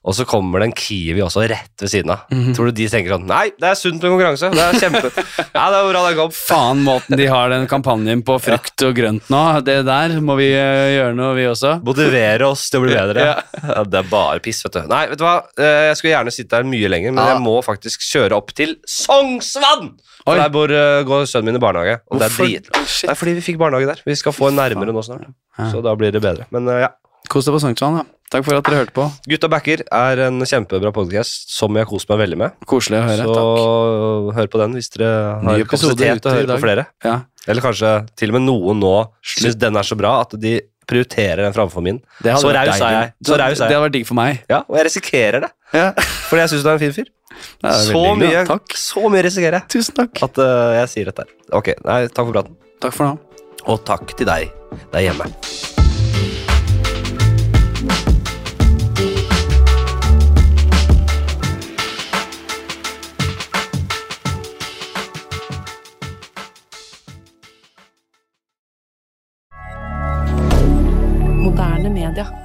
Og så kommer det en Kiwi også rett ved siden av. Mhm. Tror du de tenker sånn Nei, det er sunt med konkurranse. Det er kjempe Ja, det er bra det kom. Faen, måten de har den kampanjen på frukt og grønt nå, det der må vi eh, gjøre noe, vi også. Motivere oss til å bli bedre. Ja. Ja, det er bare piss, vet du. Nei, vet du hva? Eh, Jeg skulle gjerne sitte der mye lenger, men jeg må faktisk kjøre opp til Sognsvann! For der bor, eh, går sønnen min i barnehage, og det er Hvorfor? drit. Oi, shit. Det er fordi vi fikk barnehage der. Vi skal få en nærmere nå snart. Så da blir det bedre. Men eh, ja. Kos deg på Sognsvann, da. Takk for at dere hørte på. Gutta backer er en kjempebra podcast som jeg har kost meg veldig med. Koselig å høre. Så Takk. hør på den hvis dere har kapasitet til å høre på flere. Ja. Eller kanskje til og med noen nå syns den er så bra at de prioriterer den framfor min. Så raus er jeg. Så raus er jeg. Det hadde vært digg for meg. Ja, og jeg risikerer det, Ja. fordi jeg syns du er en fin fyr. Så mye. Takk. så mye risikerer jeg Tusen takk. at uh, jeg sier dette. Ok, nei, takk for praten. Takk for nå. Og takk til deg der hjemme. Moderne media.